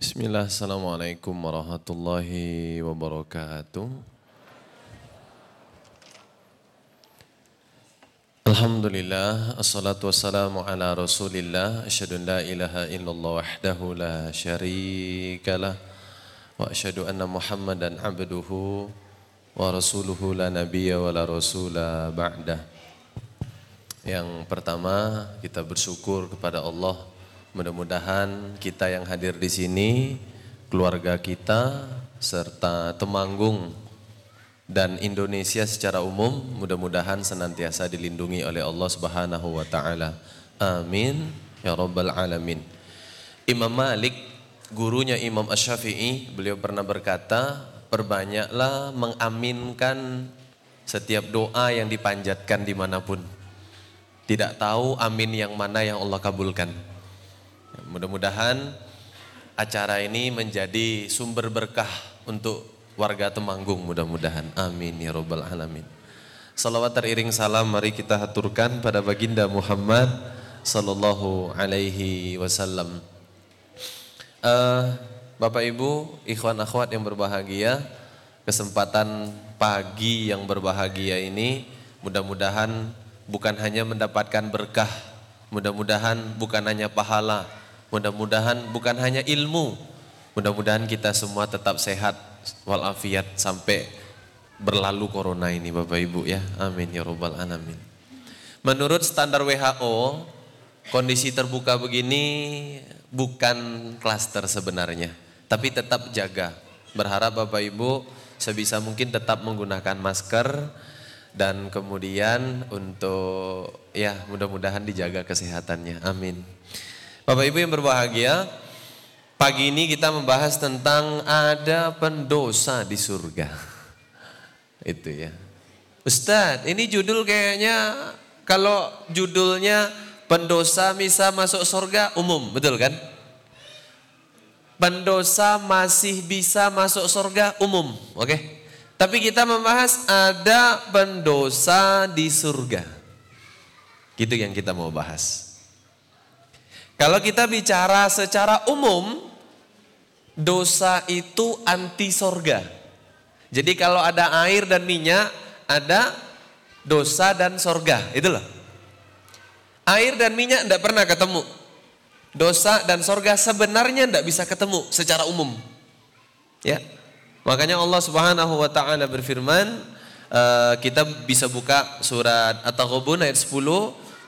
Bismillah, Assalamualaikum warahmatullahi wabarakatuh. Alhamdulillah, assalatu wassalamu ala rasulillah, asyhadu an la ilaha illallah wahdahu la syarikalah, wa asyhadu anna muhammadan abduhu wa rasuluhu la nabiyya wa la rasula ba'dah. Yang pertama, kita bersyukur kepada Allah Mudah-mudahan kita yang hadir di sini, keluarga kita, serta Temanggung dan Indonesia secara umum mudah-mudahan senantiasa dilindungi oleh Allah Subhanahu wa taala. Amin ya rabbal alamin. Imam Malik, gurunya Imam Asy-Syafi'i, beliau pernah berkata, "Perbanyaklah mengaminkan setiap doa yang dipanjatkan di mana pun. Tidak tahu amin yang mana yang Allah kabulkan." Mudah-mudahan acara ini menjadi sumber berkah untuk warga Temanggung mudah-mudahan. Amin ya robbal alamin. Salawat teriring salam mari kita haturkan pada baginda Muhammad sallallahu alaihi wasallam. Uh, Bapak Ibu, ikhwan akhwat yang berbahagia, kesempatan pagi yang berbahagia ini mudah-mudahan bukan hanya mendapatkan berkah, mudah-mudahan bukan hanya pahala, Mudah-mudahan bukan hanya ilmu, mudah-mudahan kita semua tetap sehat walafiat sampai berlalu corona ini Bapak Ibu ya. Amin ya robbal alamin. Menurut standar WHO, kondisi terbuka begini bukan klaster sebenarnya, tapi tetap jaga. Berharap Bapak Ibu sebisa mungkin tetap menggunakan masker dan kemudian untuk ya mudah-mudahan dijaga kesehatannya. Amin. Bapak Ibu yang berbahagia, pagi ini kita membahas tentang ada pendosa di surga. Itu ya. Ustadz, ini judul kayaknya kalau judulnya pendosa bisa masuk surga umum, betul kan? Pendosa masih bisa masuk surga umum, oke? Okay? Tapi kita membahas ada pendosa di surga. Gitu yang kita mau bahas. Kalau kita bicara secara umum, dosa itu anti sorga. Jadi kalau ada air dan minyak, ada dosa dan sorga. Itulah. Air dan minyak tidak pernah ketemu. Dosa dan sorga sebenarnya tidak bisa ketemu secara umum. Ya, makanya Allah Subhanahu Wa Taala berfirman, uh, kita bisa buka surat At-Taghabun ayat 10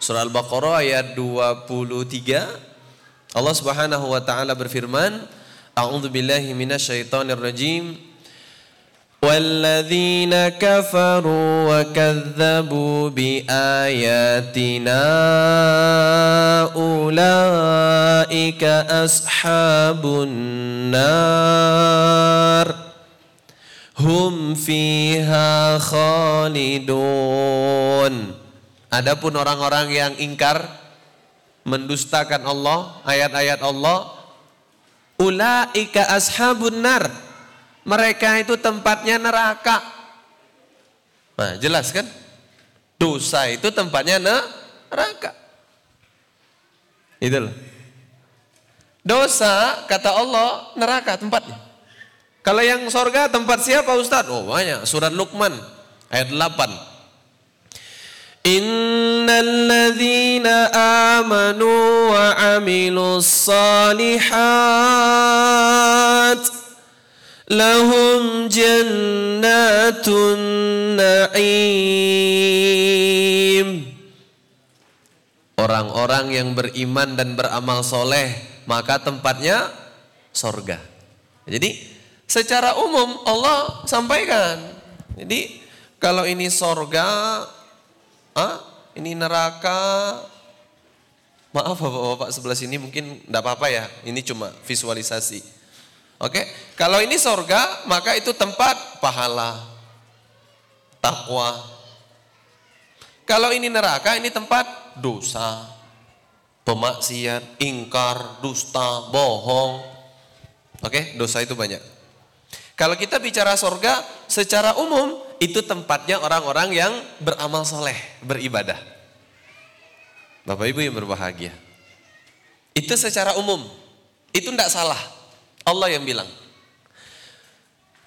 Surah Al-Baqarah ayat 23 Allah Subhanahu wa taala berfirman A'udzu billahi minasyaitonir rajim والذين كفروا وكذبوا بآياتنا أولئك أصحاب النار هم فيها خالدون Adapun orang-orang yang ingkar mendustakan Allah, ayat-ayat Allah, ulaika ashabun nar. Mereka itu tempatnya neraka. Nah, jelas kan? Dosa itu tempatnya neraka. Itu loh. Dosa kata Allah neraka tempatnya. Kalau yang sorga tempat siapa Ustaz? Oh banyak. Surat Luqman ayat 8. إن الذين آمنوا وعملوا الصالحات لهم جنات النعيم Orang-orang yang beriman dan beramal soleh maka tempatnya sorga. Jadi secara umum Allah sampaikan. Jadi kalau ini sorga ah ini neraka. Maaf bapak-bapak sebelah sini mungkin tidak apa-apa ya, ini cuma visualisasi. Oke, kalau ini sorga maka itu tempat pahala, takwa. Kalau ini neraka ini tempat dosa, pemaksiat, ingkar, dusta, bohong. Oke, dosa itu banyak. Kalau kita bicara sorga secara umum itu tempatnya orang-orang yang beramal soleh, beribadah. Bapak Ibu yang berbahagia. Itu secara umum, itu tidak salah. Allah yang bilang.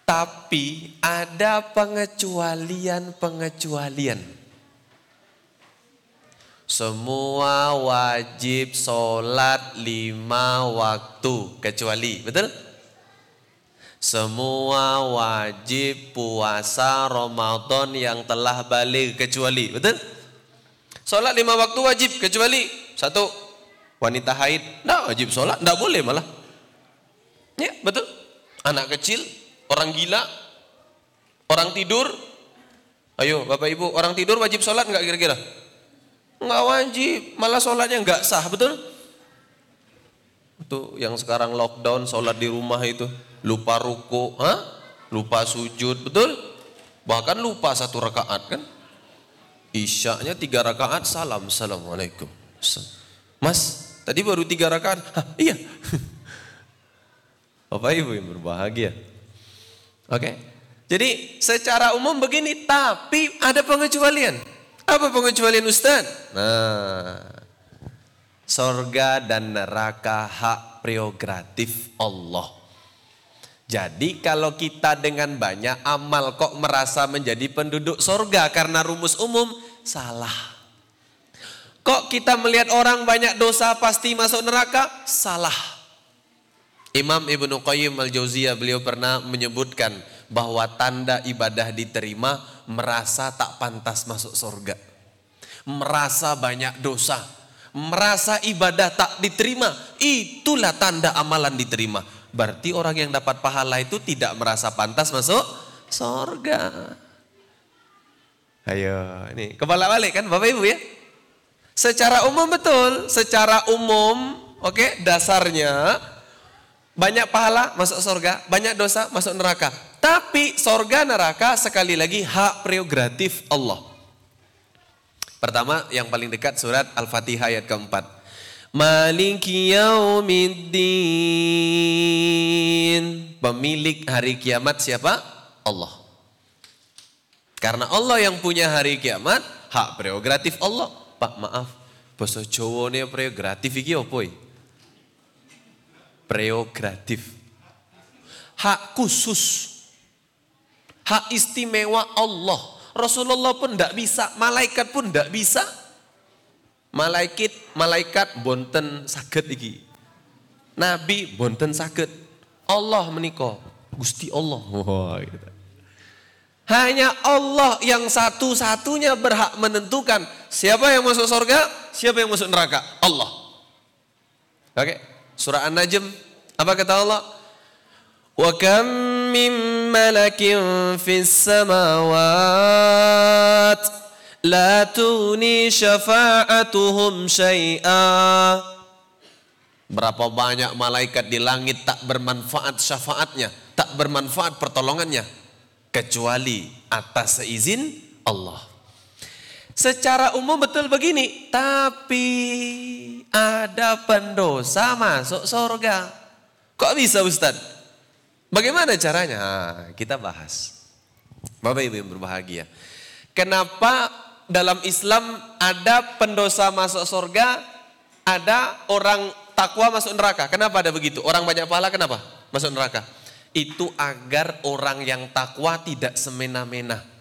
Tapi ada pengecualian-pengecualian. Semua wajib sholat lima waktu kecuali, betul? Semua wajib puasa Ramadan yang telah balik kecuali, betul? Sholat lima waktu wajib kecuali satu wanita haid, tidak wajib sholat, tidak boleh malah. Ya betul. Anak kecil Orang gila? Orang tidur? Ayo Bapak Ibu, orang tidur wajib sholat nggak kira-kira? Nggak wajib, malah sholatnya nggak sah, betul? Itu yang sekarang lockdown sholat di rumah itu lupa ruku, ha? lupa sujud, betul? Bahkan lupa satu rakaat kan? Isyaknya tiga rakaat, salam, assalamualaikum. Mas, tadi baru tiga rakaat, Hah, iya. Bapak Ibu yang berbahagia. Oke. Jadi secara umum begini, tapi ada pengecualian. Apa pengecualian Ustaz? Nah, sorga dan neraka hak prerogatif Allah. Jadi kalau kita dengan banyak amal kok merasa menjadi penduduk sorga karena rumus umum, salah. Kok kita melihat orang banyak dosa pasti masuk neraka? Salah. Imam Ibnu Qayyim Al-Jauziyah beliau pernah menyebutkan bahwa tanda ibadah diterima merasa tak pantas masuk surga. Merasa banyak dosa, merasa ibadah tak diterima, itulah tanda amalan diterima. Berarti orang yang dapat pahala itu tidak merasa pantas masuk surga. Ayo, ini kepala balik kan Bapak Ibu ya? Secara umum betul, secara umum, oke, okay, dasarnya banyak pahala masuk surga, banyak dosa masuk neraka. Tapi surga neraka sekali lagi hak prerogatif Allah. Pertama yang paling dekat surat Al-Fatihah ayat keempat. Maliki yaumiddin. Pemilik hari kiamat siapa? Allah. Karena Allah yang punya hari kiamat, hak prerogatif Allah. Pak maaf, bahasa Jawa ini prerogatif iki apa prerogatif. Hak khusus. Hak istimewa Allah. Rasulullah pun tidak bisa, malaikat pun tidak bisa. Malaikat, malaikat bonten sakit iki. Nabi bonten sakit. Allah menikah. Gusti Allah. Wah, gitu. Hanya Allah yang satu-satunya berhak menentukan siapa yang masuk surga, siapa yang masuk neraka. Allah. Oke. Okay. Surah An-Najm apa kata Allah? Wa kam min malakin fis samawat la tuni syafa'atuhum syai'a Berapa banyak malaikat di langit tak bermanfaat syafaatnya, tak bermanfaat pertolongannya kecuali atas seizin Allah. Secara umum betul begini, tapi ada pendosa masuk surga. Kok bisa Ustaz? Bagaimana caranya? Nah, kita bahas. Bapak Ibu yang berbahagia. Kenapa dalam Islam ada pendosa masuk surga, ada orang takwa masuk neraka? Kenapa ada begitu? Orang banyak pahala kenapa masuk neraka? Itu agar orang yang takwa tidak semena-mena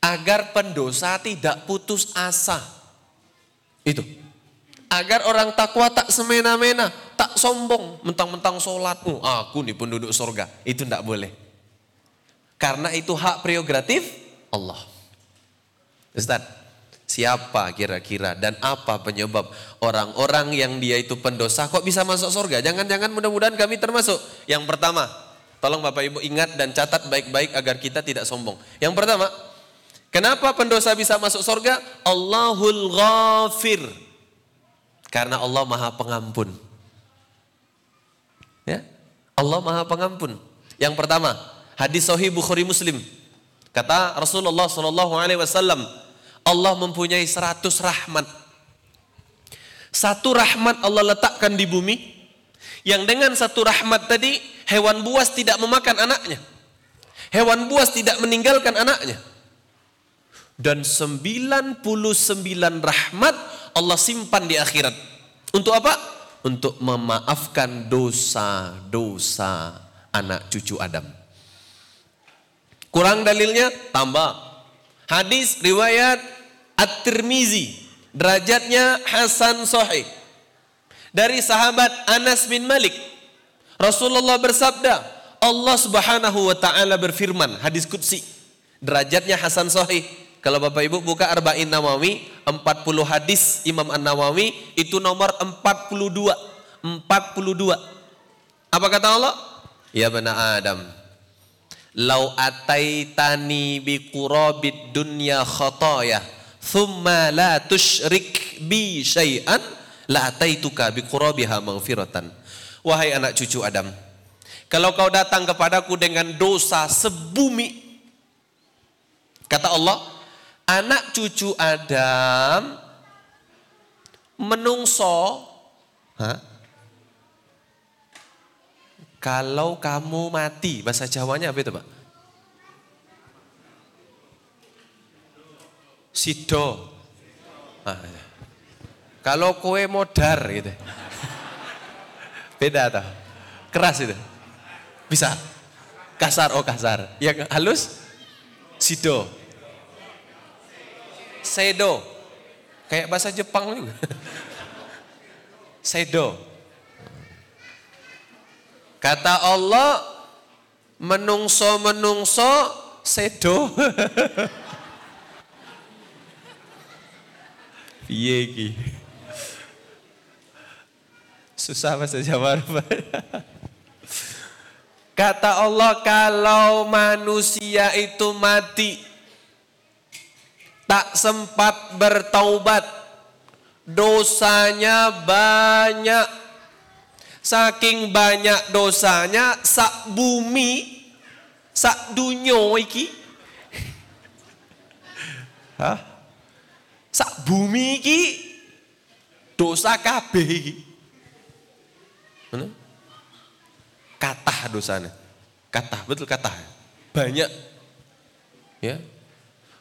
agar pendosa tidak putus asa. Itu. Agar orang takwa tak semena-mena, tak sombong, mentang-mentang sholat. Oh, aku nih penduduk surga. Itu tidak boleh. Karena itu hak prerogatif Allah. Ustaz, siapa kira-kira dan apa penyebab orang-orang yang dia itu pendosa kok bisa masuk surga? Jangan-jangan mudah-mudahan kami termasuk. Yang pertama, tolong Bapak Ibu ingat dan catat baik-baik agar kita tidak sombong. Yang pertama, Kenapa pendosa bisa masuk surga? Allahul ghafir. Karena Allah maha pengampun. Ya, Allah maha pengampun. Yang pertama, hadis Sahih Bukhari Muslim. Kata Rasulullah Shallallahu Alaihi Wasallam, Allah mempunyai seratus rahmat. Satu rahmat Allah letakkan di bumi, yang dengan satu rahmat tadi hewan buas tidak memakan anaknya. Hewan buas tidak meninggalkan anaknya dan 99 rahmat Allah simpan di akhirat. Untuk apa? untuk memaafkan dosa-dosa anak cucu Adam. Kurang dalilnya tambah. Hadis riwayat At-Tirmizi derajatnya Hasan Sahih. Dari sahabat Anas bin Malik Rasulullah bersabda, Allah Subhanahu wa taala berfirman, hadis qudsi. Derajatnya Hasan Sahih. Kalau Bapak Ibu buka Arba'in Nawawi, 40 hadis Imam An-Nawawi itu nomor 42. 42. Apa kata Allah? Ya bana Adam, Lau ataitani bi qurabid dunya khataya thumma la tusyrik bi syai'an la ataituka bi qurabiha maghfiratan. Wahai anak cucu Adam, kalau kau datang kepadaku dengan dosa sebumi kata Allah, anak cucu Adam menungso ha? Kalau kamu mati, bahasa Jawanya apa itu Pak? Sido. Ah, ya. Kalau kue modar gitu. Beda atau? Keras itu. Bisa. Kasar oh kasar. Yang halus sido. Sedo. Kayak bahasa Jepang juga. Sedo. Kata Allah, menungso-menungso sedo. Piye iki? Susah bahasa Jawa. Kata Allah kalau manusia itu mati tak sempat bertaubat dosanya banyak Saking banyak dosanya sak bumi sak dunyo iki. Hah? Sak bumi iki dosa kabeh iki. Mana? Katah dosanya. Katah, betul katah. Banyak. Ya.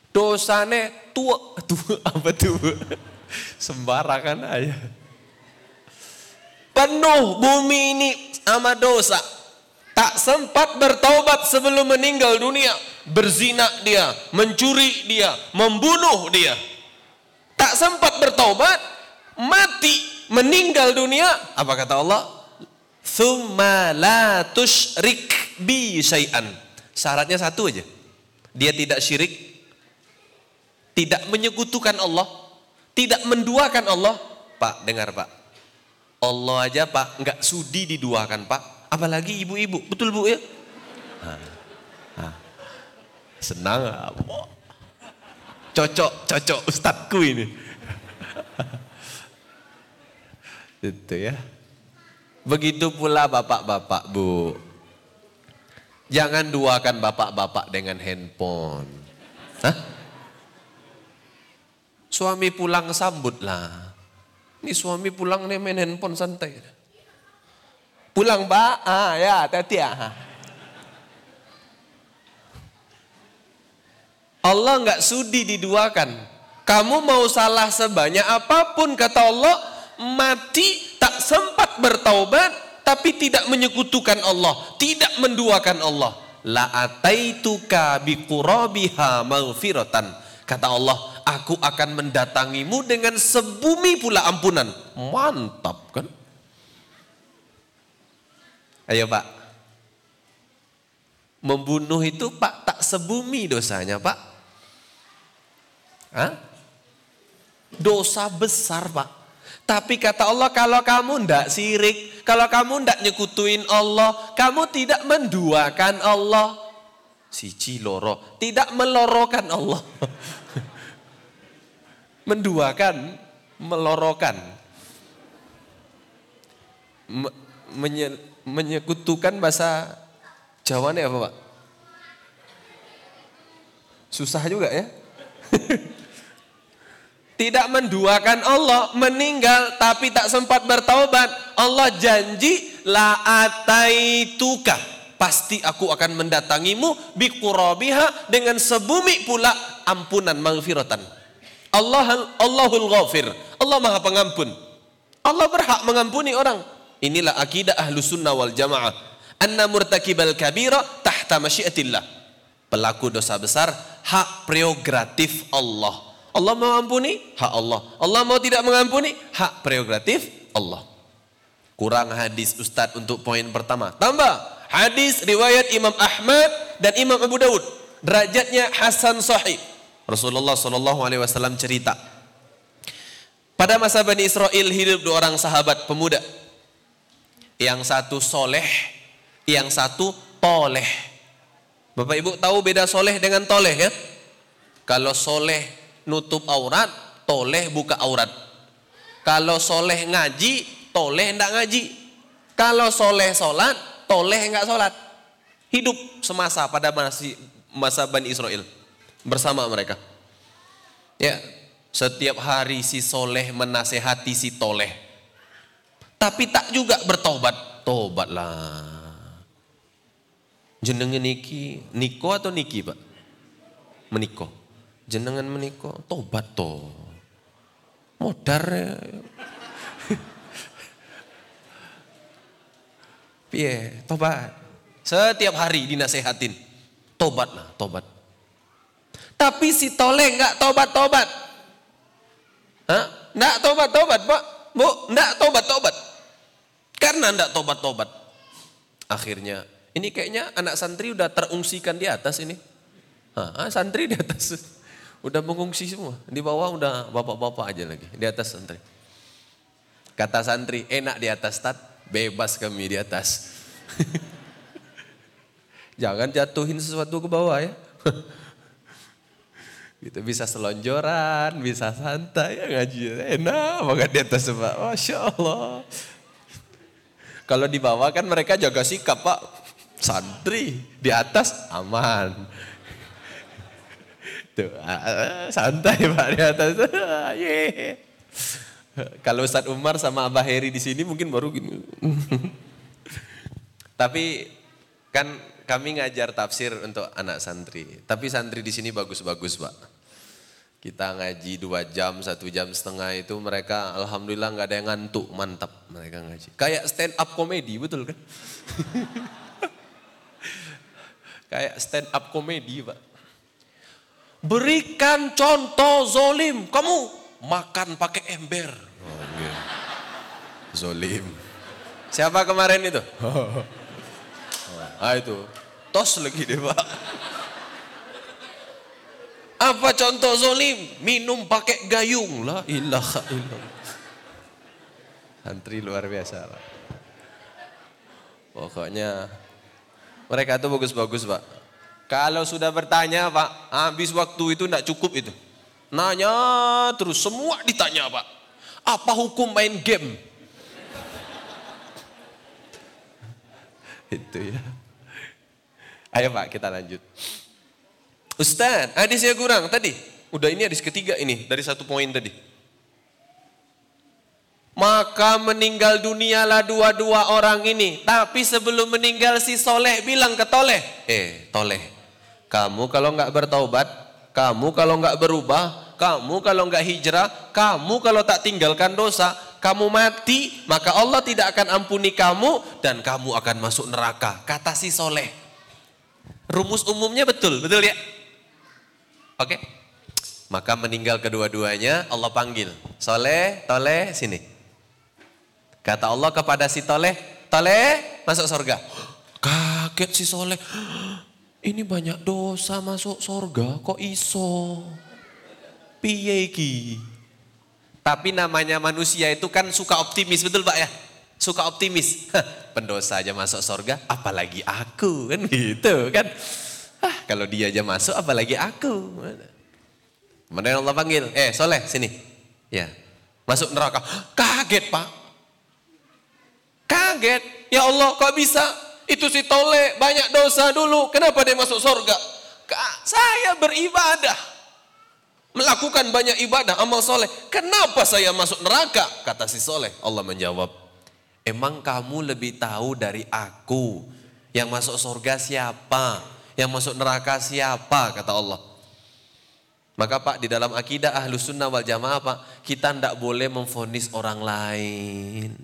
Dosane tua, tua apa tuh? Sembarangan aja. Penuh bumi ini sama dosa. Tak sempat bertaubat sebelum meninggal dunia. Berzina dia, mencuri dia, membunuh dia. Tak sempat bertaubat, mati, meninggal dunia. Apa kata Allah? Thumma la tushrik bi syai'an. Syaratnya satu aja. Dia tidak syirik, tidak menyekutukan Allah, tidak menduakan Allah. Pak, dengar Pak. Allah aja pak nggak sudi diduakan pak, apalagi ibu-ibu, betul bu ya? Senang apa? Cocok, cocok ustadku ini. Itu ya. Begitu pula bapak-bapak bu. Jangan duakan bapak-bapak dengan handphone. Hah? Suami pulang sambutlah. Ini suami pulang nih main handphone santai. Pulang pak, ah ya hati ya. Allah nggak sudi diduakan. Kamu mau salah sebanyak apa pun kata Allah, mati tak sempat bertaubat, tapi tidak menyekutukan Allah, tidak menduakan Allah. La ataituka biqurabiha maghfiratan. Kata Allah, aku akan mendatangimu dengan sebumi pula ampunan. Mantap kan? Ayo Pak. Membunuh itu Pak tak sebumi dosanya Pak. Hah? Dosa besar Pak. Tapi kata Allah kalau kamu ndak sirik, kalau kamu ndak nyekutuin Allah, kamu tidak menduakan Allah. Siji loro, tidak melorokan Allah. menduakan, melorokan, menye, menyekutukan bahasa Jawa ini apa Pak? Susah juga ya. Tidak menduakan Allah, meninggal tapi tak sempat bertaubat. Allah janji la ataituka. Pasti aku akan mendatangimu biqurabiha dengan sebumi pula ampunan maghfiratan. Allah Allahul Ghafir. Allah Maha Pengampun. Allah berhak mengampuni orang. Inilah akidah ahlu sunnah wal jamaah. Anna murtakibal kabira tahta masyiatillah. Pelaku dosa besar, hak prerogatif Allah. Allah mau ampuni, hak Allah. Allah mau tidak mengampuni, hak prerogatif Allah. Kurang hadis Ustadz untuk poin pertama. Tambah, hadis riwayat Imam Ahmad dan Imam Abu Dawud. Derajatnya Hasan Sahih. Rasulullah Shallallahu Alaihi Wasallam cerita. Pada masa Bani Israel hidup dua orang sahabat pemuda. Yang satu soleh, yang satu toleh. Bapak Ibu tahu beda soleh dengan toleh ya? Kalau soleh nutup aurat, toleh buka aurat. Kalau soleh ngaji, toleh enggak ngaji. Kalau soleh solat, toleh enggak solat. Hidup semasa pada masa Bani Israel bersama mereka. Ya, setiap hari si soleh menasehati si toleh. Tapi tak juga bertobat. Tobatlah. Jenengan niki, niko atau niki pak? Meniko. Jenengan meniko, tobat to. Modar. ya. Tobat. Setiap hari dinasehatin. Tobatlah, tobat. Tapi si toleh nggak tobat-tobat. Nggak tobat-tobat, Pak. Bu, nggak tobat-tobat. Karena nggak tobat-tobat. Akhirnya ini kayaknya anak santri udah terungsikan di atas ini. Hah, santri di atas. Udah mengungsi semua. Di bawah udah bapak-bapak aja lagi. Di atas santri. Kata santri, enak di atas tat, bebas kami di atas. Jangan jatuhin sesuatu ke bawah ya. gitu bisa selonjoran, bisa santai ya ngaji. Enak banget di atas Pak. Masya Allah. Kalau di bawah kan mereka jaga sikap Pak. Santri di atas aman. Tuh, santai Pak di atas. Yeay. Kalau Ustadz Umar sama Abah Heri di sini mungkin baru gini. Tapi kan kami ngajar tafsir untuk anak santri. Tapi santri di sini bagus-bagus pak. Kita ngaji dua jam, satu jam setengah itu mereka alhamdulillah nggak ada yang ngantuk, mantap mereka ngaji. Kayak stand up komedi betul kan? Kayak stand up komedi pak. Berikan contoh zolim, kamu makan pakai ember. Oh, iya. Zolim. Siapa kemarin itu? Ah itu, tos lagi deh pak. Apa contoh zolim? Minum pakai gayung. La ilaha illallah. Santri luar biasa pak. Pokoknya mereka itu bagus-bagus pak. Kalau sudah bertanya pak, habis waktu itu tidak cukup itu. Nanya terus, semua ditanya pak. Apa hukum main game? itu ya. Ayo Pak, kita lanjut. Ustaz, hadisnya kurang tadi. Udah ini hadis ketiga ini dari satu poin tadi. Maka meninggal dunialah dua-dua orang ini. Tapi sebelum meninggal si soleh bilang ke toleh. Eh toleh, kamu kalau nggak bertaubat, kamu kalau nggak berubah, kamu kalau nggak hijrah, kamu kalau tak tinggalkan dosa, kamu mati, maka Allah tidak akan ampuni kamu dan kamu akan masuk neraka. Kata si soleh. Rumus umumnya betul, betul ya? Oke? Maka meninggal kedua-duanya Allah panggil. Soleh, toleh, sini. Kata Allah kepada si toleh, toleh masuk surga. Kaget si soleh. Ini banyak dosa masuk surga, kok iso? Piye? Tapi namanya manusia itu kan suka optimis, betul Pak ya? Suka optimis. Pendosa aja masuk surga, apalagi aku kan gitu kan. Ah, kalau dia aja masuk, apalagi aku. Kemudian Allah panggil, eh soleh sini. Ya, masuk neraka. Kaget Pak. Kaget, ya Allah kok bisa? Itu si tole banyak dosa dulu, kenapa dia masuk surga? Saya beribadah melakukan banyak ibadah, amal soleh. Kenapa saya masuk neraka? Kata si soleh. Allah menjawab, emang kamu lebih tahu dari aku. Yang masuk surga siapa? Yang masuk neraka siapa? Kata Allah. Maka Pak di dalam akidah ahlus sunnah wal jamaah Pak, kita tidak boleh memfonis orang lain.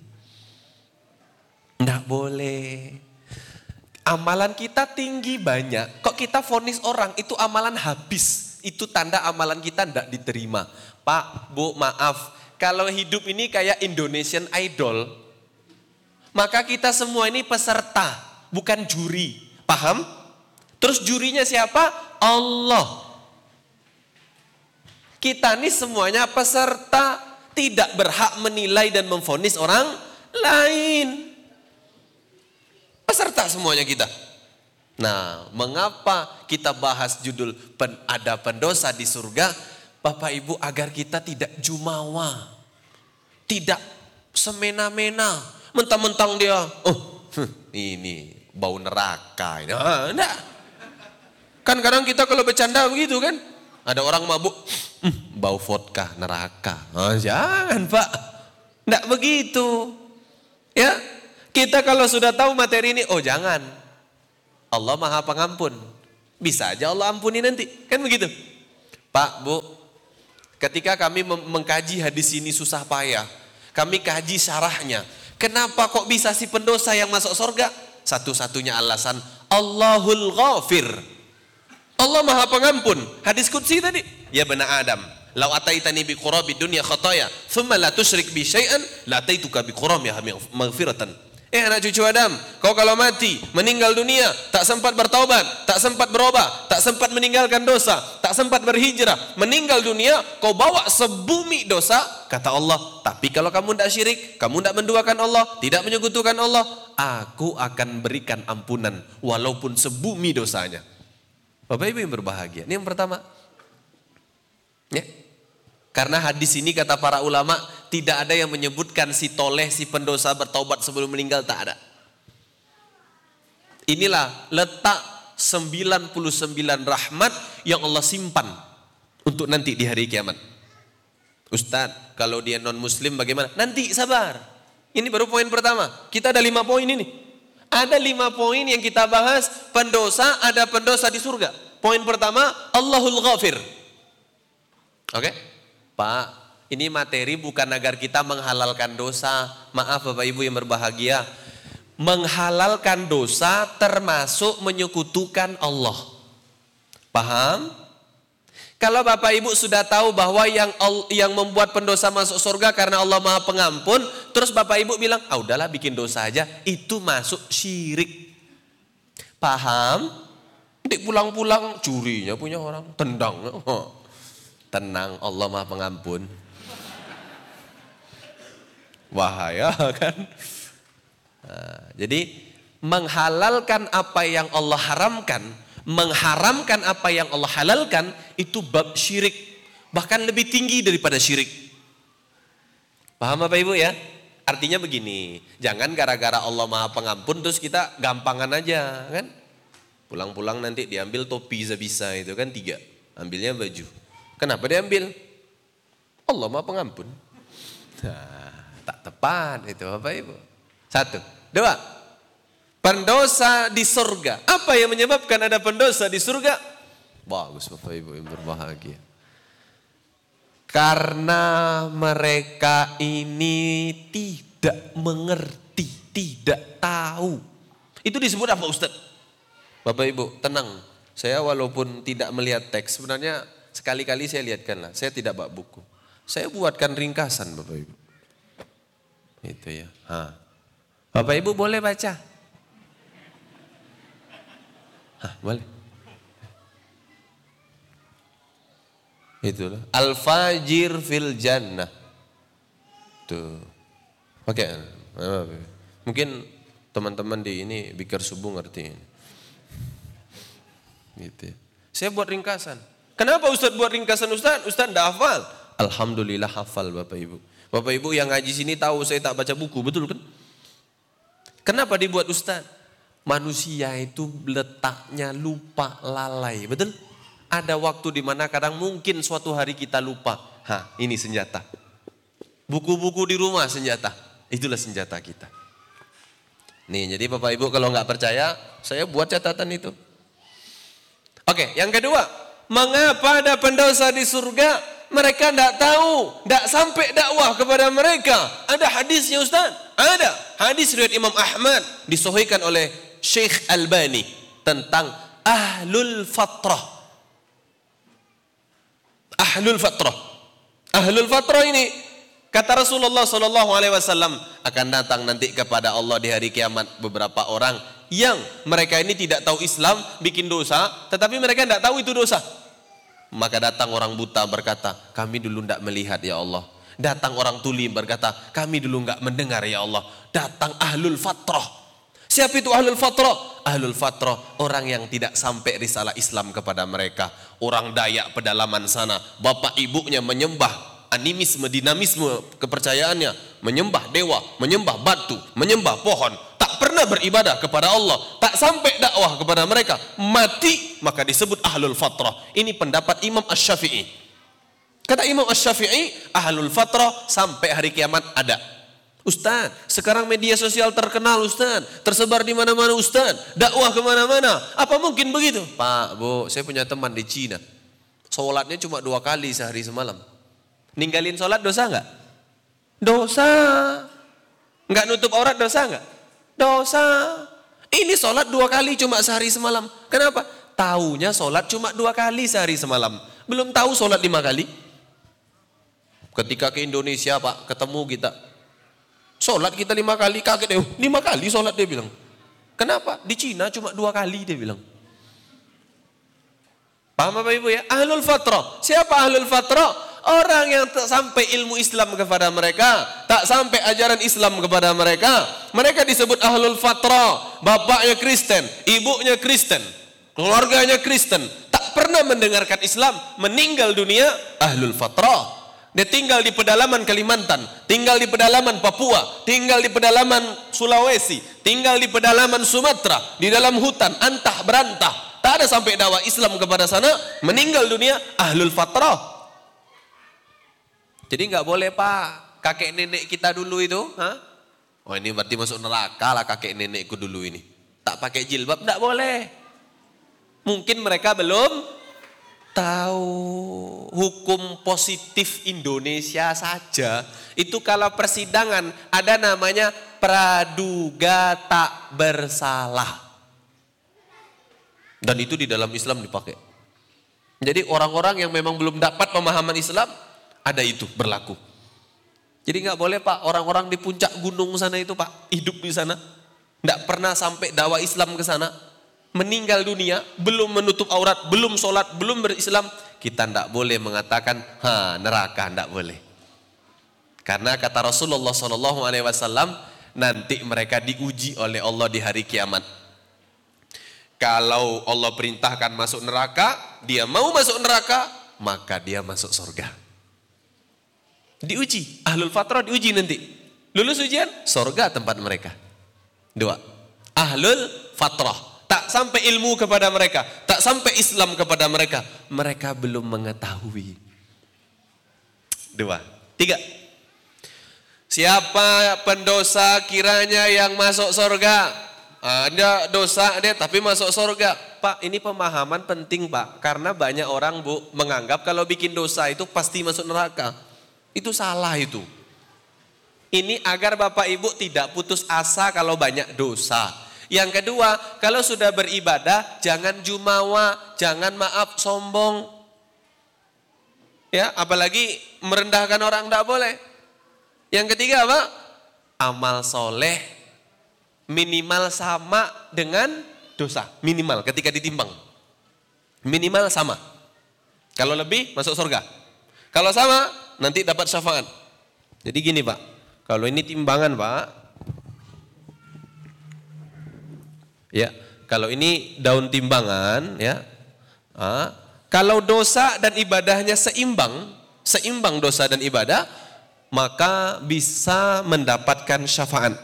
Tidak boleh. Amalan kita tinggi banyak. Kok kita fonis orang itu amalan habis. Itu tanda amalan kita tidak diterima. Pak, Bu, maaf. Kalau hidup ini kayak Indonesian Idol, maka kita semua ini peserta, bukan juri. Paham? Terus jurinya siapa? Allah. Kita ini semuanya peserta tidak berhak menilai dan memfonis orang lain. Peserta semuanya kita. Nah, mengapa kita bahas judul ada pendosa di surga? Bapak Ibu agar kita tidak jumawa. Tidak semena-mena. Mentang-mentang dia, oh ini bau neraka. Nah, enggak. Kan kadang kita kalau bercanda begitu kan. Ada orang mabuk, hm, bau vodka, neraka. Oh, jangan pak, tidak begitu. Ya, kita kalau sudah tahu materi ini, oh jangan. Allah maha pengampun. Bisa aja Allah ampuni nanti, kan begitu. Pak, Bu, ketika kami mengkaji hadis ini susah payah, kami kaji syarahnya. Kenapa kok bisa si pendosa yang masuk surga? Satu-satunya alasan Allahul Ghafir. Allah Maha Pengampun. Hadis qudsi tadi. Ya benar Adam, lau ataitani bi qurabi dunya khataya, thumma la tusyrik bi syai'an, la ataituka bi quramiha maghfiratan. Eh anak cucu Adam, kau kalau mati, meninggal dunia, tak sempat bertaubat, tak sempat berubah, tak sempat meninggalkan dosa, tak sempat berhijrah, meninggal dunia, kau bawa sebumi dosa, kata Allah, tapi kalau kamu tidak syirik, kamu tidak menduakan Allah, tidak menyekutukan Allah, aku akan berikan ampunan, walaupun sebumi dosanya. Bapak Ibu yang berbahagia. Ini yang pertama. Ya. Karena hadis ini kata para ulama tidak ada yang menyebutkan si toleh, si pendosa bertaubat sebelum meninggal tak ada. Inilah letak 99 rahmat yang Allah simpan untuk nanti di hari kiamat. Ustadz, kalau dia non muslim bagaimana? Nanti sabar. Ini baru poin pertama. Kita ada lima poin ini. Ada lima poin yang kita bahas, pendosa ada pendosa di surga. Poin pertama, Allahul Ghafir. Oke? Okay? Pak, ini materi bukan agar kita menghalalkan dosa. Maaf Bapak Ibu yang berbahagia. Menghalalkan dosa termasuk menyekutukan Allah. Paham? Kalau Bapak Ibu sudah tahu bahwa yang yang membuat pendosa masuk surga karena Allah Maha Pengampun, terus Bapak Ibu bilang, "Ah, udahlah bikin dosa aja." Itu masuk syirik. Paham? Nanti pulang-pulang curinya punya orang, tendang. Tenang, Allah Maha Pengampun. Wahaya kan? Nah, jadi menghalalkan apa yang Allah haramkan mengharamkan apa yang Allah halalkan itu bab syirik. Bahkan lebih tinggi daripada syirik. Paham Bapak Ibu ya? Artinya begini, jangan gara-gara Allah Maha Pengampun terus kita gampangan aja kan? Pulang-pulang nanti diambil topi bisa itu kan tiga, ambilnya baju. Kenapa diambil? Allah Maha Pengampun. Nah, tak tepat itu Bapak Ibu. Satu, dua, Pendosa di surga. Apa yang menyebabkan ada pendosa di surga? Bagus Bapak Ibu yang berbahagia. Karena mereka ini tidak mengerti, tidak tahu. Itu disebut apa Ustaz? Bapak Ibu, tenang. Saya walaupun tidak melihat teks, sebenarnya sekali-kali saya lihatkanlah. Saya tidak bak buku. Saya buatkan ringkasan Bapak Ibu. Itu ya. Ha. Bapak Ibu boleh baca. Hah, boleh. Itulah. Al-fajir fil jannah. Tuh. Oke. Okay. Mungkin teman-teman di ini bikar subuh ngerti. Gitu. Ya. Saya buat ringkasan. Kenapa Ustaz buat ringkasan Ustaz? Ustaz tidak hafal. Alhamdulillah hafal Bapak Ibu. Bapak Ibu yang ngaji sini tahu saya tak baca buku, betul kan? Kenapa dibuat Ustaz? manusia itu letaknya lupa lalai, betul? Ada waktu di mana kadang mungkin suatu hari kita lupa. Hah, ini senjata. Buku-buku di rumah senjata. Itulah senjata kita. Nih, jadi Bapak Ibu kalau nggak percaya, saya buat catatan itu. Oke, yang kedua, Mengapa ada pendosa di surga? Mereka tidak tahu, tidak sampai dakwah kepada mereka. Ada hadisnya Ustaz? Ada. Hadis riwayat Imam Ahmad disohikan oleh Syekh Albani tentang ahlul fatrah. Ahlul fatrah. Ahlul fatrah ini kata Rasulullah sallallahu alaihi wasallam akan datang nanti kepada Allah di hari kiamat beberapa orang yang mereka ini tidak tahu Islam, bikin dosa, tetapi mereka tidak tahu itu dosa. Maka datang orang buta berkata, kami dulu tidak melihat ya Allah. Datang orang tuli berkata, kami dulu nggak mendengar ya Allah. Datang ahlul fatrah. Siapa itu ahlul fatrah? Ahlul fatrah, orang yang tidak sampai risalah Islam kepada mereka. Orang Dayak pedalaman sana, bapak ibunya menyembah animisme, dinamisme kepercayaannya, menyembah dewa, menyembah batu, menyembah pohon, pernah beribadah kepada Allah, tak sampai dakwah kepada mereka, mati maka disebut ahlul fatrah. Ini pendapat Imam Ash-Syafi'i. Kata Imam Ash-Syafi'i, ahlul fatrah sampai hari kiamat ada. Ustaz, sekarang media sosial terkenal Ustaz, tersebar di mana-mana Ustaz, dakwah ke mana-mana. Apa mungkin begitu? Pak, Bu, saya punya teman di Cina. Sholatnya cuma dua kali sehari semalam. Ninggalin sholat dosa nggak? Dosa. Nggak nutup aurat dosa nggak? Dosa. Ini sholat dua kali cuma sehari semalam. Kenapa? Taunya sholat cuma dua kali sehari semalam. Belum tahu sholat lima kali. Ketika ke Indonesia pak, ketemu kita. Sholat kita lima kali, kaget deh. Lima kali sholat dia bilang. Kenapa? Di Cina cuma dua kali dia bilang. Paham Bapak Ibu ya? Ahlul Fatrah. Siapa Ahlul Fatrah? Orang yang tak sampai ilmu Islam kepada mereka, tak sampai ajaran Islam kepada mereka, mereka disebut ahlul fatrah. Bapaknya Kristen, ibunya Kristen, keluarganya Kristen, tak pernah mendengarkan Islam, meninggal dunia ahlul fatrah. Dia tinggal di pedalaman Kalimantan, tinggal di pedalaman Papua, tinggal di pedalaman Sulawesi, tinggal di pedalaman Sumatera, di dalam hutan, antah berantah. Tak ada sampai dakwah Islam kepada sana, meninggal dunia ahlul fatrah. Jadi nggak boleh pak, kakek nenek kita dulu itu, ha? Oh ini berarti masuk neraka lah kakek nenekku dulu ini. Tak pakai jilbab, nggak boleh. Mungkin mereka belum tahu hukum positif Indonesia saja. Itu kalau persidangan ada namanya praduga tak bersalah. Dan itu di dalam Islam dipakai. Jadi orang-orang yang memang belum dapat pemahaman Islam, ada itu berlaku. Jadi nggak boleh pak orang-orang di puncak gunung sana itu pak hidup di sana, nggak pernah sampai dakwah Islam ke sana, meninggal dunia, belum menutup aurat, belum sholat, belum berislam, kita nggak boleh mengatakan ha neraka nggak boleh. Karena kata Rasulullah Shallallahu Alaihi Wasallam nanti mereka diuji oleh Allah di hari kiamat. Kalau Allah perintahkan masuk neraka, dia mau masuk neraka, maka dia masuk surga. Diuji, ahlul fatrah diuji nanti. Lulus ujian, sorga tempat mereka. Dua, ahlul fatrah. Tak sampai ilmu kepada mereka, tak sampai Islam kepada mereka. Mereka belum mengetahui. Dua, tiga. Siapa pendosa kiranya yang masuk sorga? Ada dosa dia tapi masuk sorga. Pak ini pemahaman penting pak. Karena banyak orang bu menganggap kalau bikin dosa itu pasti masuk neraka. Itu salah itu. Ini agar Bapak Ibu tidak putus asa kalau banyak dosa. Yang kedua, kalau sudah beribadah jangan jumawa, jangan maaf sombong. Ya, apalagi merendahkan orang tidak boleh. Yang ketiga apa? Amal soleh minimal sama dengan dosa. Minimal ketika ditimbang. Minimal sama. Kalau lebih masuk surga. Kalau sama nanti dapat syafaat. Jadi gini Pak, kalau ini timbangan Pak, ya kalau ini daun timbangan ya, ah, kalau dosa dan ibadahnya seimbang, seimbang dosa dan ibadah, maka bisa mendapatkan syafaat.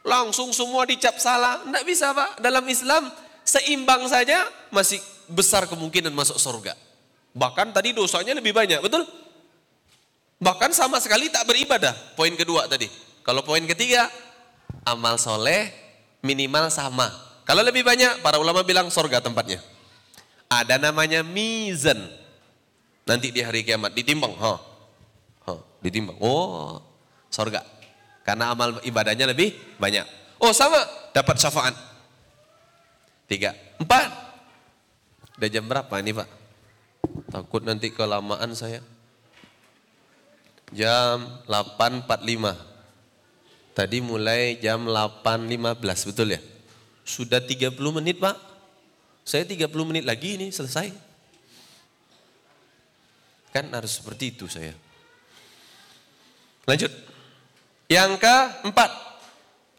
Langsung semua dicap salah, tidak bisa Pak. Dalam Islam seimbang saja masih besar kemungkinan masuk surga. Bahkan tadi dosanya lebih banyak, betul? Bahkan sama sekali tak beribadah. Poin kedua tadi. Kalau poin ketiga, amal soleh minimal sama. Kalau lebih banyak, para ulama bilang sorga tempatnya. Ada namanya mizan. Nanti di hari kiamat ditimbang. Ha. Ha. Ditimbang. Oh, sorga. Karena amal ibadahnya lebih banyak. Oh sama, dapat syafaat. Tiga. Empat. Udah jam berapa ini Pak? Takut nanti kelamaan saya. Jam 8.45. Tadi mulai jam 8.15, betul ya? Sudah 30 menit Pak. Saya 30 menit lagi ini selesai. Kan harus seperti itu saya. Lanjut. Yang keempat.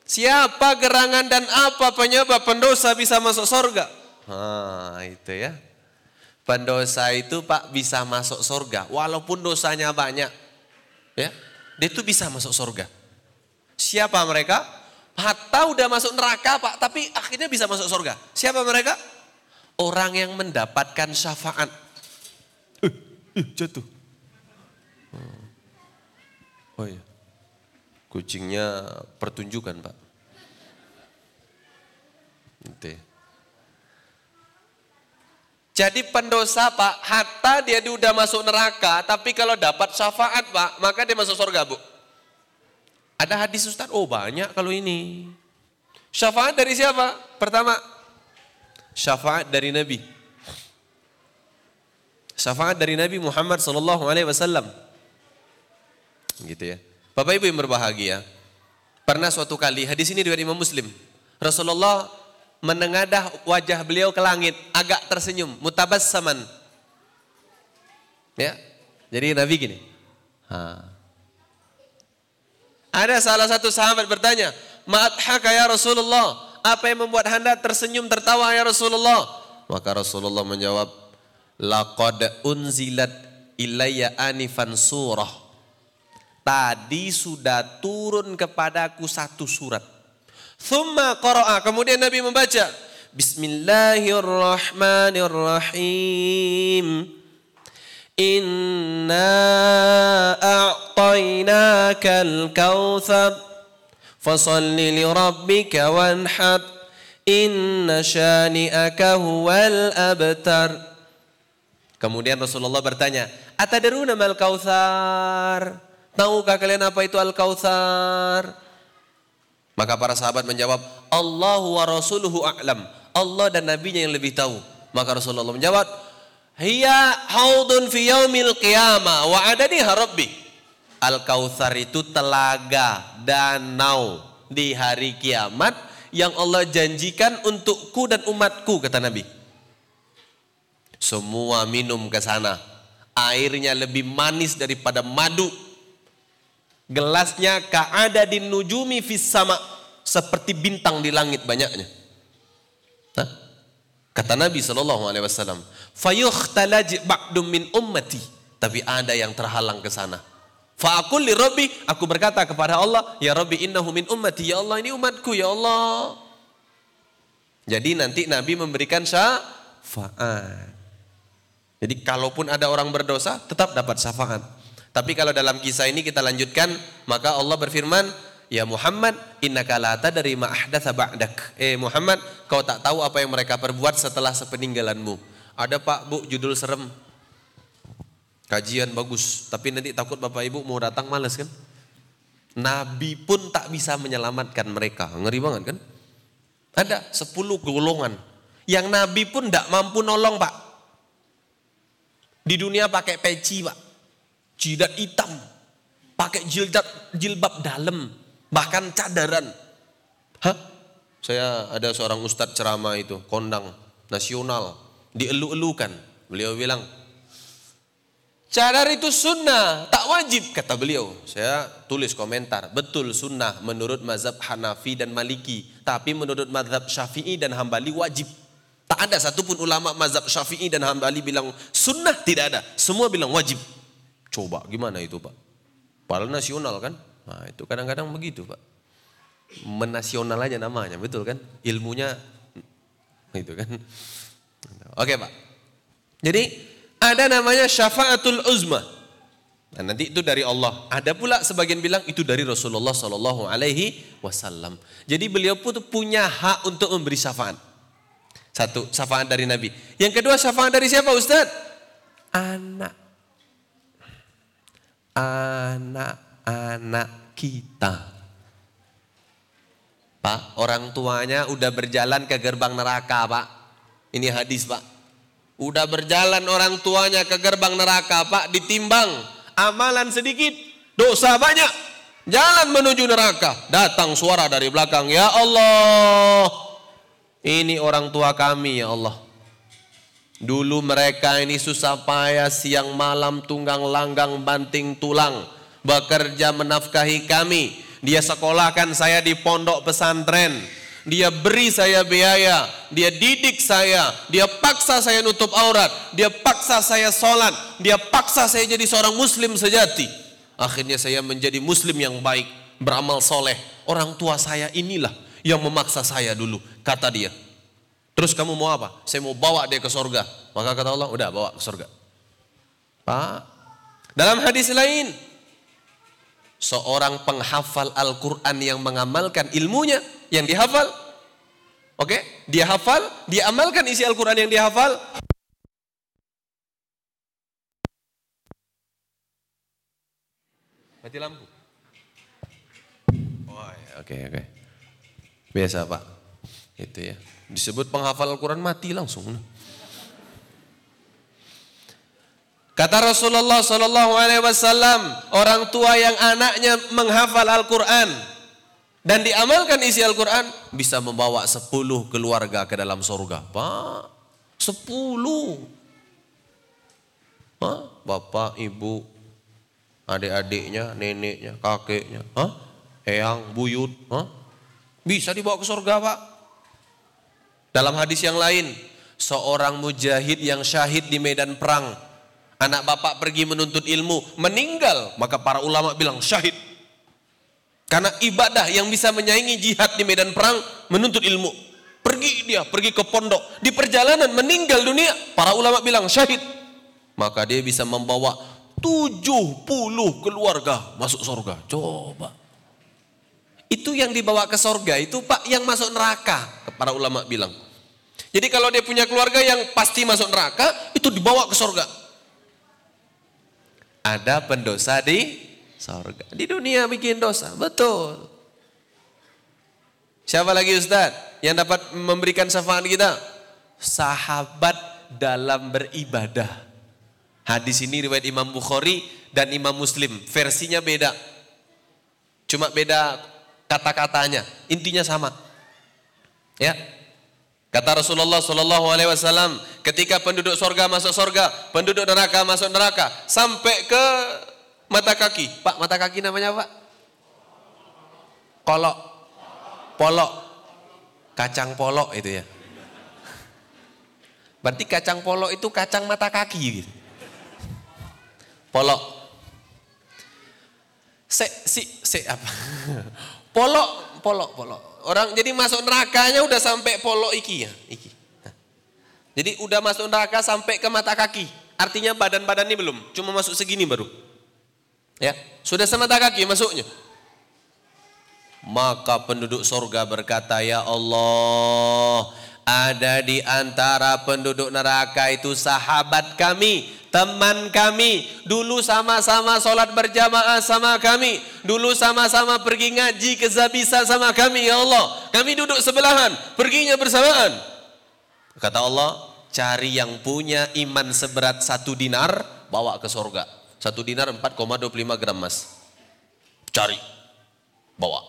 Siapa gerangan dan apa penyebab pendosa bisa masuk surga? Nah, itu ya. Pendosa itu Pak bisa masuk surga walaupun dosanya banyak. Ya, dia itu bisa masuk surga. Siapa mereka? Hatta udah masuk neraka Pak, tapi akhirnya bisa masuk surga. Siapa mereka? Orang yang mendapatkan syafaat. Uh, uh, jatuh. Hmm. Oh iya. Kucingnya pertunjukan Pak. Nanti. Jadi pendosa Pak, hatta dia udah masuk neraka, tapi kalau dapat syafaat Pak, maka dia masuk surga Bu. Ada hadis Ustaz, oh banyak kalau ini. Syafaat dari siapa? Pertama, syafaat dari Nabi. Syafaat dari Nabi Muhammad sallallahu alaihi wasallam. Gitu ya. Bapak Ibu yang berbahagia, pernah suatu kali hadis ini dari Imam Muslim. Rasulullah menengadah wajah beliau ke langit, agak tersenyum, mutabassaman. Ya. Jadi Nabi gini. Ha. Ada salah satu sahabat bertanya, "Ma'adhaka ya Rasulullah?" Apa yang membuat Anda tersenyum tertawa ya Rasulullah? Maka Rasulullah menjawab, "Laqad unzilat ilayya anifan surah." Tadi sudah turun kepadaku satu surat Thumma qara'a. Kemudian Nabi membaca. Bismillahirrahmanirrahim. Inna a'tainakal kautsar. Fasalli li rabbika wanhar. Inna syani'aka huwal abtar. Kemudian Rasulullah bertanya, Atadaruna mal kautsar? Tahukah kalian apa itu al-kautsar? Maka para sahabat menjawab, Allah wa rasuluhu a'lam. Allah dan nabinya yang lebih tahu. Maka Rasulullah menjawab, Hiya haudun fi yaumil qiyamah wa adani harabbi. Al-Kautsar itu telaga, danau di hari kiamat yang Allah janjikan untukku dan umatku kata Nabi. Semua minum ke sana. Airnya lebih manis daripada madu Gelasnya ka'ada din nujumi fis sama. Seperti bintang di langit banyaknya. Hah? Kata Nabi Shallallahu Alaihi Wasallam, "Fayukhtalaj ba'dum min ummati." Tapi ada yang terhalang ke sana. Fa'akul li Rabbi, aku berkata kepada Allah, "Ya Rabbi, innahu min ummati." Ya Allah, ini umatku, ya Allah. Jadi nanti Nabi memberikan syafaat. Jadi kalaupun ada orang berdosa, tetap dapat syafaat. Tapi kalau dalam kisah ini kita lanjutkan, maka Allah berfirman, Ya Muhammad, innaka la tadri ma ahdatsa ba'dak. Eh Muhammad, kau tak tahu apa yang mereka perbuat setelah sepeninggalanmu. Ada Pak, Bu, judul serem. Kajian bagus, tapi nanti takut Bapak Ibu mau datang males kan? Nabi pun tak bisa menyelamatkan mereka. Ngeri banget kan? Ada 10 golongan yang Nabi pun tidak mampu nolong, Pak. Di dunia pakai peci, Pak jidat hitam, pakai jilbab jilbab dalam, bahkan cadaran. Hah? Saya ada seorang ustadz ceramah itu, kondang nasional, dielu-elukan. Beliau bilang, cadar itu sunnah, tak wajib, kata beliau. Saya tulis komentar, betul sunnah menurut mazhab Hanafi dan Maliki, tapi menurut mazhab Syafi'i dan Hambali wajib. Tak ada satupun ulama mazhab Syafi'i dan Hambali bilang sunnah, tidak ada. Semua bilang wajib. Coba gimana itu Pak? Padahal nasional kan? Nah itu kadang-kadang begitu Pak. Menasional aja namanya, betul kan? Ilmunya itu kan. Oke Pak. Jadi ada namanya syafaatul uzma. Nah, nanti itu dari Allah. Ada pula sebagian bilang itu dari Rasulullah Shallallahu Alaihi Wasallam. Jadi beliau pun punya hak untuk memberi syafaat. Satu, syafaat dari Nabi. Yang kedua, syafaat dari siapa Ustaz? Anak. Anak-anak kita. Pak, orang tuanya udah berjalan ke gerbang neraka, Pak. Ini hadis, Pak. Udah berjalan orang tuanya ke gerbang neraka, Pak, ditimbang. Amalan sedikit, dosa banyak. Jalan menuju neraka. Datang suara dari belakang, "Ya Allah, ini orang tua kami, ya Allah." Dulu mereka ini susah payah siang malam tunggang langgang banting tulang bekerja menafkahi kami. Dia sekolahkan saya di pondok pesantren. Dia beri saya biaya, dia didik saya, dia paksa saya nutup aurat, dia paksa saya sholat, dia paksa saya jadi seorang muslim sejati. Akhirnya saya menjadi muslim yang baik, beramal soleh. Orang tua saya inilah yang memaksa saya dulu, kata dia. Terus kamu mau apa? Saya mau bawa dia ke sorga. Maka kata Allah, udah bawa ke sorga. Pak, dalam hadis lain, seorang penghafal Al-Quran yang mengamalkan ilmunya, yang dihafal, oke, okay? dia hafal, dia amalkan isi Al-Quran yang dihafal, Mati lampu. Oh ya, oke okay, oke. Okay. Biasa pak. Itu ya. Disebut penghafal Al-Quran mati langsung. Kata Rasulullah Sallallahu Alaihi Wasallam, orang tua yang anaknya menghafal Al-Quran dan diamalkan isi Al-Quran bisa membawa sepuluh keluarga ke dalam surga. Pak, sepuluh. Pak, bapak, ibu, adik-adiknya, neneknya, kakeknya, Hah? eyang, buyut, Hah? bisa dibawa ke surga pak. Dalam hadis yang lain, seorang mujahid yang syahid di medan perang, anak bapak pergi menuntut ilmu, meninggal, maka para ulama bilang syahid. Karena ibadah yang bisa menyaingi jihad di medan perang, menuntut ilmu. Pergi dia, pergi ke pondok. Di perjalanan meninggal dunia, para ulama bilang syahid. Maka dia bisa membawa 70 keluarga masuk surga. Coba. Itu yang dibawa ke surga itu Pak yang masuk neraka. Para ulama bilang. Jadi kalau dia punya keluarga yang pasti masuk neraka, itu dibawa ke surga. Ada pendosa di surga. Di dunia bikin dosa, betul. Siapa lagi Ustaz yang dapat memberikan syafaat kita? Sahabat dalam beribadah. Hadis ini riwayat Imam Bukhari dan Imam Muslim. Versinya beda. Cuma beda kata-katanya. Intinya sama. Ya. Kata Rasulullah Sallallahu Alaihi Wasallam, ketika penduduk sorga masuk sorga, penduduk neraka masuk neraka, sampai ke mata kaki. Pak, mata kaki namanya apa? Kolok, polok, kacang polok itu ya. Berarti kacang polok itu kacang mata kaki gitu. Polok. Se, si, se apa? Polok, polok, polok. Orang jadi masuk nerakanya udah sampai polok iki ya, iki. Jadi udah masuk neraka sampai ke mata kaki. Artinya badan-badan ini belum, cuma masuk segini baru. Ya, sudah semata kaki masuknya. Maka penduduk sorga berkata, Ya Allah, ada di antara penduduk neraka itu sahabat kami, teman kami. Dulu sama-sama sholat berjamaah sama kami. Dulu sama-sama pergi ngaji ke Zabisa sama kami, ya Allah. Kami duduk sebelahan, perginya bersamaan. Kata Allah, cari yang punya iman seberat satu dinar, bawa ke sorga. Satu dinar 4,25 gram mas. Cari, bawa.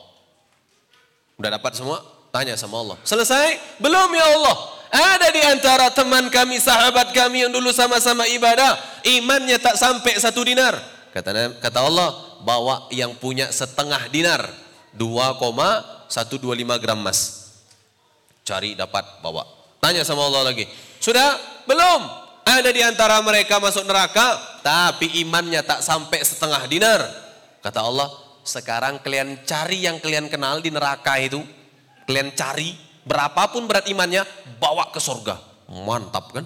Udah dapat semua? Tanya sama Allah. Selesai? Belum ya Allah. Ada di antara teman kami, sahabat kami yang dulu sama-sama ibadah. Imannya tak sampai satu dinar. Kata, kata Allah, bawa yang punya setengah dinar. 2,125 gram emas. Cari dapat bawa. Tanya sama Allah lagi. Sudah? Belum. Ada di antara mereka masuk neraka. Tapi imannya tak sampai setengah dinar. Kata Allah, sekarang kalian cari yang kalian kenal di neraka itu Kalian cari berapapun berat imannya, bawa ke surga. Mantap kan?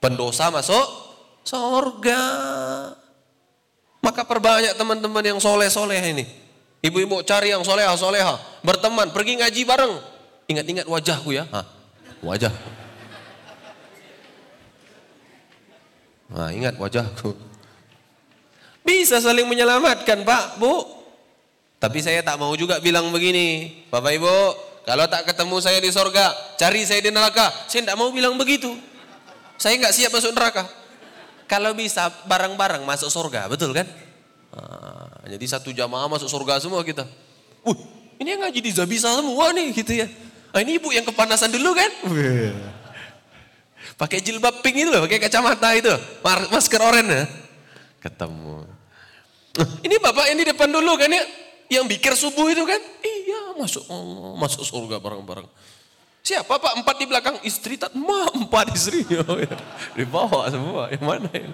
Pendosa masuk surga. Maka perbanyak teman-teman yang soleh-soleh ini. Ibu-ibu cari yang soleha-soleha. Berteman, pergi ngaji bareng. Ingat-ingat wajahku ya. Hah, wajah. Nah, ingat wajahku. Bisa saling menyelamatkan Pak, Bu. Tapi saya tak mau juga bilang begini. Bapak Ibu, kalau tak ketemu saya di sorga, cari saya di neraka. Saya tidak mau bilang begitu. Saya nggak siap masuk neraka. Kalau bisa bareng-bareng masuk sorga, betul kan? Nah, jadi satu jamaah masuk surga semua kita. Uh, ini yang ngaji di Zabisa semua nih gitu ya. Nah, ini ibu yang kepanasan dulu kan? Pakai jilbab pink itu loh, pakai kacamata itu, masker oranye. Ketemu. Ini bapak ini depan dulu kan ya, yang bikir subuh itu kan? Iya, masuk oh, masuk surga bareng-bareng. Siapa pak? Empat di belakang istri tak? Ma, empat istri. Oh, ya. Dibawa semua. Yang mana ini?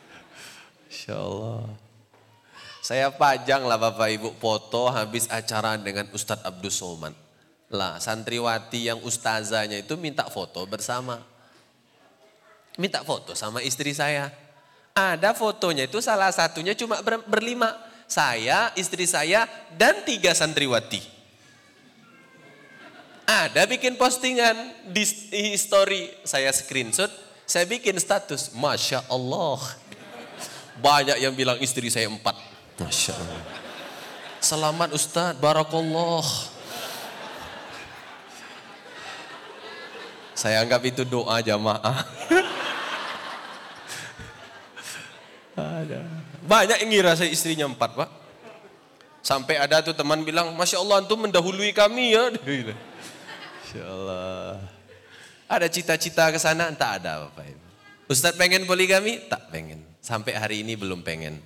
Insya Allah. Saya pajang lah Bapak Ibu foto habis acara dengan Ustadz Abdul Somad. Lah santriwati yang ustazanya itu minta foto bersama. Minta foto sama istri saya. Ada fotonya itu salah satunya cuma ber, berlima. Saya, istri saya, dan tiga santriwati. Ada bikin postingan di, story. Saya screenshot, saya bikin status. Masya Allah. Banyak yang bilang istri saya empat. Masya Allah. Selamat Ustadz, Barakallah. Saya anggap itu doa jamaah. ada. Banyak yang ngira saya istrinya empat pak. Sampai ada tuh teman bilang, Masya Allah antum mendahului kami ya. Masya Allah. Ada cita-cita ke sana? Tak ada Bapak Ibu. Ustadz pengen poligami? Tak pengen. Sampai hari ini belum pengen.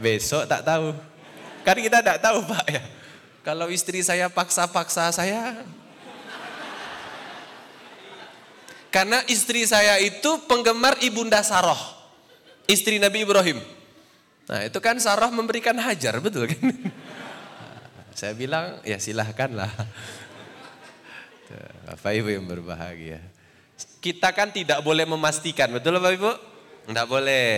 Besok tak tahu. Kan kita tak tahu Pak ya. Kalau istri saya paksa-paksa saya. Karena istri saya itu penggemar ibunda Saroh. Istri Nabi Ibrahim. Nah itu kan Saroh memberikan hajar, betul kan? saya bilang ya silahkanlah. Bapak Ibu yang berbahagia. Kita kan tidak boleh memastikan, betul Bapak Ibu? Tidak boleh.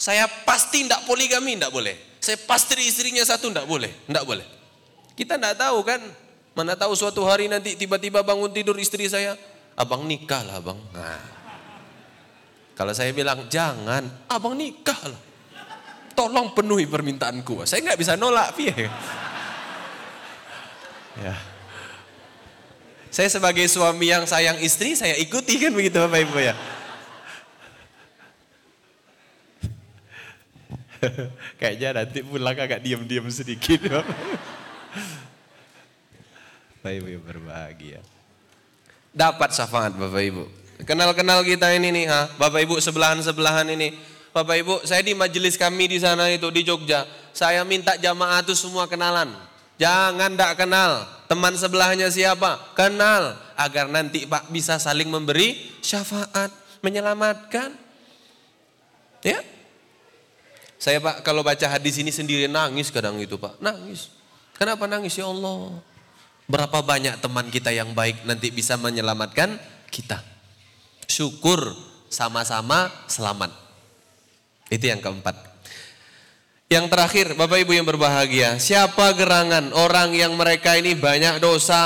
Saya pasti tidak poligami, tidak boleh. Saya pasti istrinya satu, tidak boleh. Tidak boleh. Kita tidak tahu kan. Mana tahu suatu hari nanti tiba-tiba bangun tidur istri saya. Abang nikah lah abang. Nah. Kalau saya bilang jangan, abang nikah lah. Tolong penuhi permintaanku. Saya nggak bisa nolak. Ya. Saya sebagai suami yang sayang istri, saya ikuti kan begitu Bapak Ibu ya. Kayaknya nanti pulang agak diam-diam sedikit. Bapak Ibu yang berbahagia. Dapat syafaat Bapak Ibu. Kenal-kenal kita ini nih, ha? Bapak Ibu sebelahan-sebelahan ini. Bapak Ibu, saya di majelis kami di sana itu di Jogja. Saya minta jamaah itu semua kenalan. Jangan tidak kenal. Teman sebelahnya siapa? Kenal. Agar nanti Pak bisa saling memberi syafaat. Menyelamatkan. Ya, saya Pak kalau baca hadis ini sendiri nangis kadang itu Pak. Nangis. Kenapa nangis ya Allah? Berapa banyak teman kita yang baik nanti bisa menyelamatkan kita. Syukur sama-sama selamat. Itu yang keempat. Yang terakhir, Bapak Ibu yang berbahagia, siapa gerangan orang yang mereka ini banyak dosa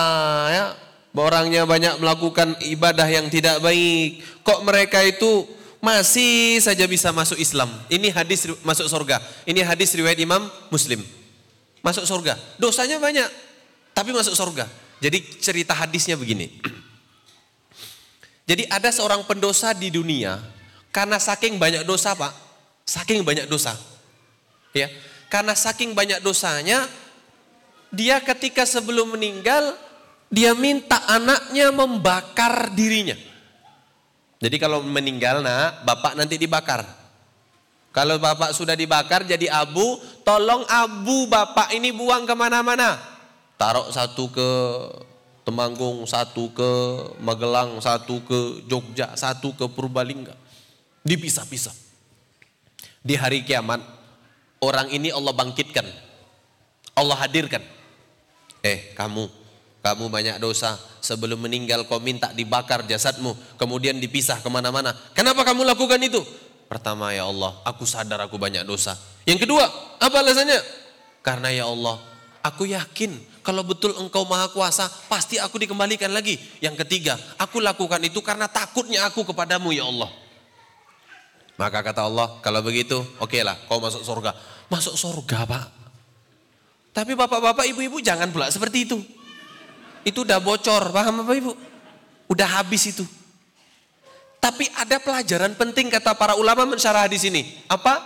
ya? Orangnya banyak melakukan ibadah yang tidak baik. Kok mereka itu masih saja bisa masuk Islam. Ini hadis masuk surga. Ini hadis riwayat Imam Muslim. Masuk surga. Dosanya banyak, tapi masuk surga. Jadi cerita hadisnya begini. Jadi ada seorang pendosa di dunia karena saking banyak dosa, Pak. Saking banyak dosa. Ya. Karena saking banyak dosanya dia ketika sebelum meninggal dia minta anaknya membakar dirinya. Jadi kalau meninggal nak, bapak nanti dibakar. Kalau bapak sudah dibakar jadi abu, tolong abu bapak ini buang ke mana-mana. Taruh satu ke Temanggung, satu ke Magelang, satu ke Jogja, satu ke Purbalingga. Dipisah-pisah. Di hari kiamat, orang ini Allah bangkitkan. Allah hadirkan. Eh kamu, kamu banyak dosa. Sebelum meninggal kau minta dibakar jasadmu. Kemudian dipisah ke mana-mana. Kenapa kamu lakukan itu? Pertama ya Allah, aku sadar aku banyak dosa. Yang kedua, apa alasannya? Karena ya Allah, Aku yakin kalau betul engkau maha kuasa, pasti aku dikembalikan lagi. Yang ketiga, aku lakukan itu karena takutnya aku kepadamu ya Allah. Maka kata Allah, kalau begitu, oke okay lah, kau masuk surga. Masuk surga pak. Tapi bapak-bapak, ibu-ibu jangan pula seperti itu. Itu udah bocor, paham bapak ibu? Udah habis itu. Tapi ada pelajaran penting kata para ulama mensyarah di sini. Apa?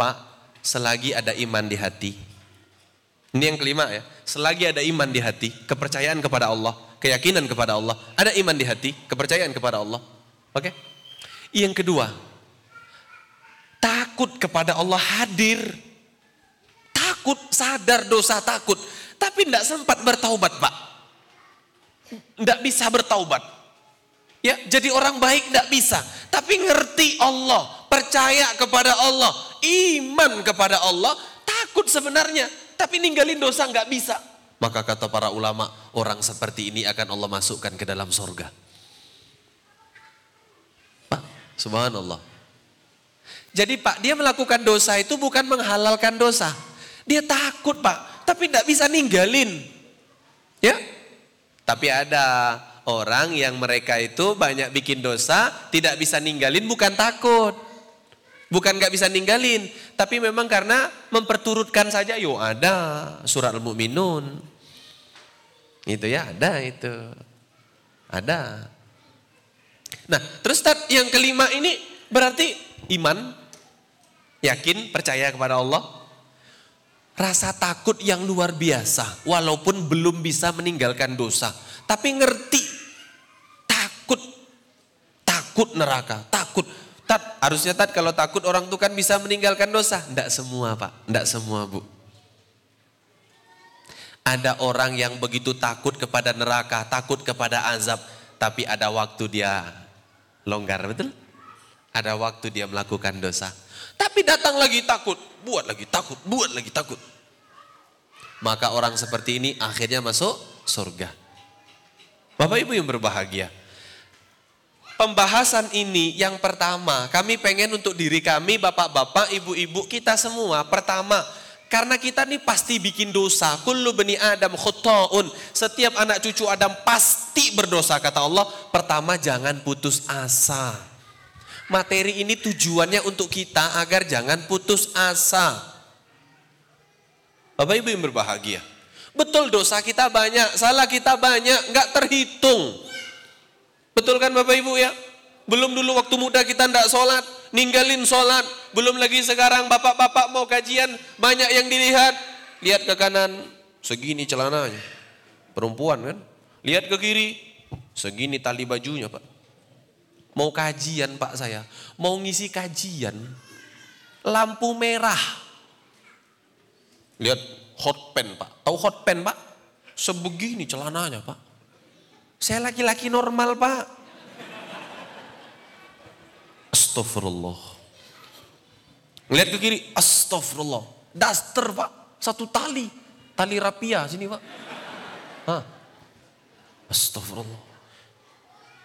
Pak, selagi ada iman di hati, ini yang kelima ya. Selagi ada iman di hati, kepercayaan kepada Allah, keyakinan kepada Allah, ada iman di hati, kepercayaan kepada Allah. Oke? Okay? Yang kedua, takut kepada Allah hadir. Takut, sadar dosa takut. Tapi tidak sempat bertaubat pak. Tidak bisa bertaubat. Ya, jadi orang baik tidak bisa. Tapi ngerti Allah, percaya kepada Allah, iman kepada Allah, takut sebenarnya tapi ninggalin dosa nggak bisa. Maka kata para ulama, orang seperti ini akan Allah masukkan ke dalam sorga. Pak, subhanallah. Jadi Pak, dia melakukan dosa itu bukan menghalalkan dosa. Dia takut Pak, tapi tidak bisa ninggalin. Ya, tapi ada orang yang mereka itu banyak bikin dosa, tidak bisa ninggalin bukan takut. Bukan gak bisa ninggalin, tapi memang karena memperturutkan saja, yo ada surat al-mu'minun. Itu ya ada itu. Ada. Nah terus yang kelima ini berarti iman, yakin, percaya kepada Allah. Rasa takut yang luar biasa, walaupun belum bisa meninggalkan dosa. Tapi ngerti, takut, takut neraka, takut Tat, harusnya tat kalau takut orang tuh kan bisa meninggalkan dosa. Tidak semua pak, tidak semua bu. Ada orang yang begitu takut kepada neraka, takut kepada azab. Tapi ada waktu dia longgar, betul? Ada waktu dia melakukan dosa. Tapi datang lagi takut, buat lagi takut, buat lagi takut. Maka orang seperti ini akhirnya masuk surga. Bapak ibu yang berbahagia. Pembahasan ini yang pertama, kami pengen untuk diri kami, bapak-bapak, ibu-ibu, kita semua. Pertama, karena kita ini pasti bikin dosa. Kullu bani Adam khutta'un. Setiap anak cucu Adam pasti berdosa kata Allah. Pertama jangan putus asa. Materi ini tujuannya untuk kita agar jangan putus asa. Bapak Ibu yang berbahagia. Betul dosa kita banyak, salah kita banyak, nggak terhitung. Betul kan Bapak Ibu ya? Belum dulu waktu muda kita tidak sholat, ninggalin sholat. Belum lagi sekarang bapak-bapak mau kajian, banyak yang dilihat. Lihat ke kanan, segini celananya. Perempuan kan? Lihat ke kiri, segini tali bajunya Pak. Mau kajian Pak saya, mau ngisi kajian. Lampu merah. Lihat hot pen Pak, tahu hot pen Pak? Sebegini celananya Pak. Saya laki-laki normal pak. Astagfirullah. Ngeliat ke kiri, astagfirullah. Daster pak, satu tali. Tali rapia sini pak. Hah. Astagfirullah.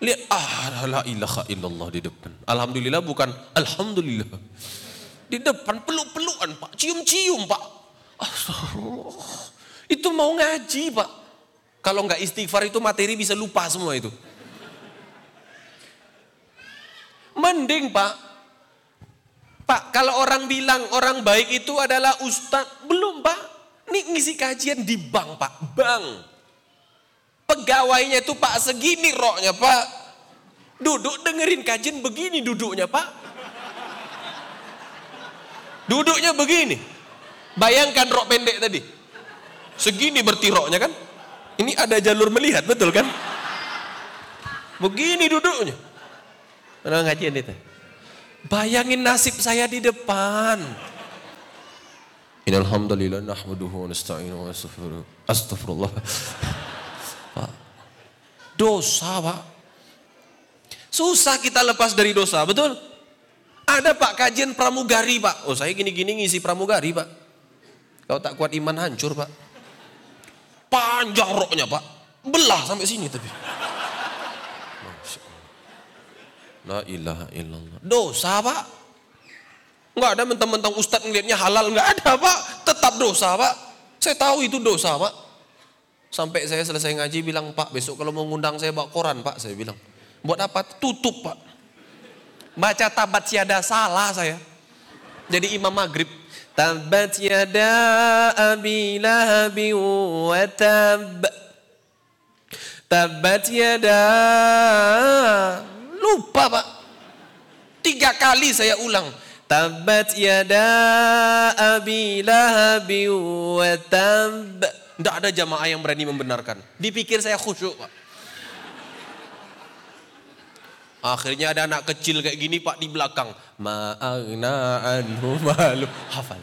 Lihat, ah la ilaha illallah di depan. Alhamdulillah bukan Alhamdulillah. Di depan peluk-pelukan pak, cium-cium pak. Astagfirullah. Itu mau ngaji pak. Kalau nggak istighfar itu materi bisa lupa semua itu. Mending pak, pak kalau orang bilang orang baik itu adalah ustadz, belum pak. Ini ngisi kajian di bank pak, bank. Pegawainya itu pak segini roknya pak. Duduk dengerin kajian begini duduknya pak. Duduknya begini. Bayangkan rok pendek tadi. Segini bertiroknya kan. Ini ada jalur melihat, betul kan? Begini duduknya. Pernah ngajian itu? Bayangin nasib saya di depan. Innalhamdulillah nahmaduhu wa nasta'inu wa Astagfirullah. Dosa, Pak. Susah kita lepas dari dosa, betul? Ada Pak kajian pramugari, Pak. Oh, saya gini-gini ngisi pramugari, Pak. Kau tak kuat iman hancur, Pak. Panjang roknya pak. Belah sampai sini tapi. La ilaha illallah. Dosa pak. Enggak ada mentang-mentang ustadz ngelihatnya halal. Enggak ada pak. Tetap dosa pak. Saya tahu itu dosa pak. Sampai saya selesai ngaji bilang, Pak besok kalau mau ngundang saya bawa koran Pak. Saya bilang, buat apa? Tutup Pak. Baca tabat siada salah saya. Jadi imam maghrib. Tabat yada abi lahabi wa tab. Tabat yada. Lupa Pak. Tiga kali saya ulang. Tabat yada abi lahabi wa tab. Tidak ada jamaah yang berani membenarkan. Dipikir saya khusyuk Pak. Akhirnya ada anak kecil kayak gini Pak di belakang. Ma'agna anhu malu. Hafal.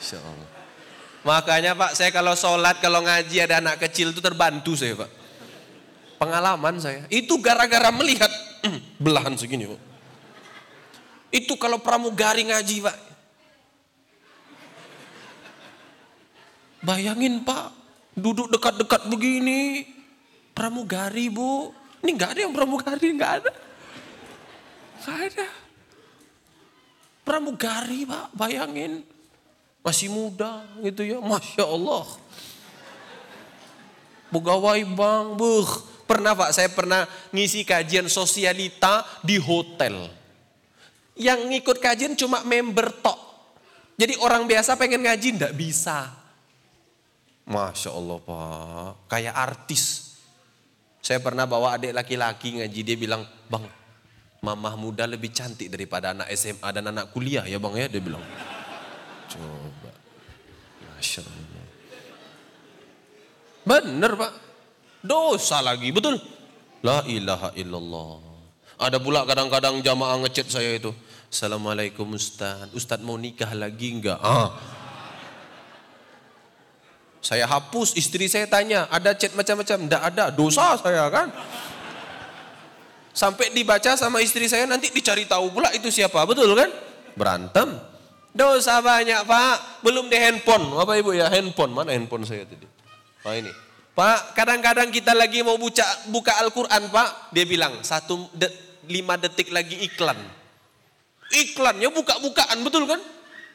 Insya Allah. Makanya Pak saya kalau sholat, kalau ngaji ada anak kecil itu terbantu saya Pak. Pengalaman saya. Itu gara-gara melihat belahan segini Pak. Itu kalau pramugari ngaji Pak. Bayangin Pak, duduk dekat-dekat begini. Pramugari Bu. Ini nggak ada yang pramugari, nggak ada. Nggak ada. Pramugari Pak, bayangin. Masih muda gitu ya, Masya Allah. Pegawai bank, buh. Pernah Pak, saya pernah ngisi kajian sosialita di hotel. Yang ngikut kajian cuma member tok. Jadi orang biasa pengen ngaji ndak bisa. Masya Allah Pak, kayak artis. Saya pernah bawa adik laki-laki ngaji, dia bilang, Bang, mamah muda lebih cantik daripada anak SMA dan anak kuliah ya Bang ya, dia bilang. Coba, Masya Allah. Bener Pak, dosa lagi, betul? La ilaha illallah. Ada pula kadang-kadang jamaah ngechat saya itu. Assalamualaikum Ustaz, Ustaz mau nikah lagi enggak? Ah, saya hapus, istri saya tanya, ada chat macam-macam? Tidak ada, dosa saya kan. Sampai dibaca sama istri saya nanti dicari tahu pula itu siapa, betul kan? Berantem. Dosa banyak pak, belum di handphone. Apa ibu ya handphone, mana handphone saya tadi? Oh ini. Pak, kadang-kadang kita lagi mau buka, buka Al-Quran pak, dia bilang satu de, lima detik lagi iklan. Iklannya buka-bukaan, betul kan?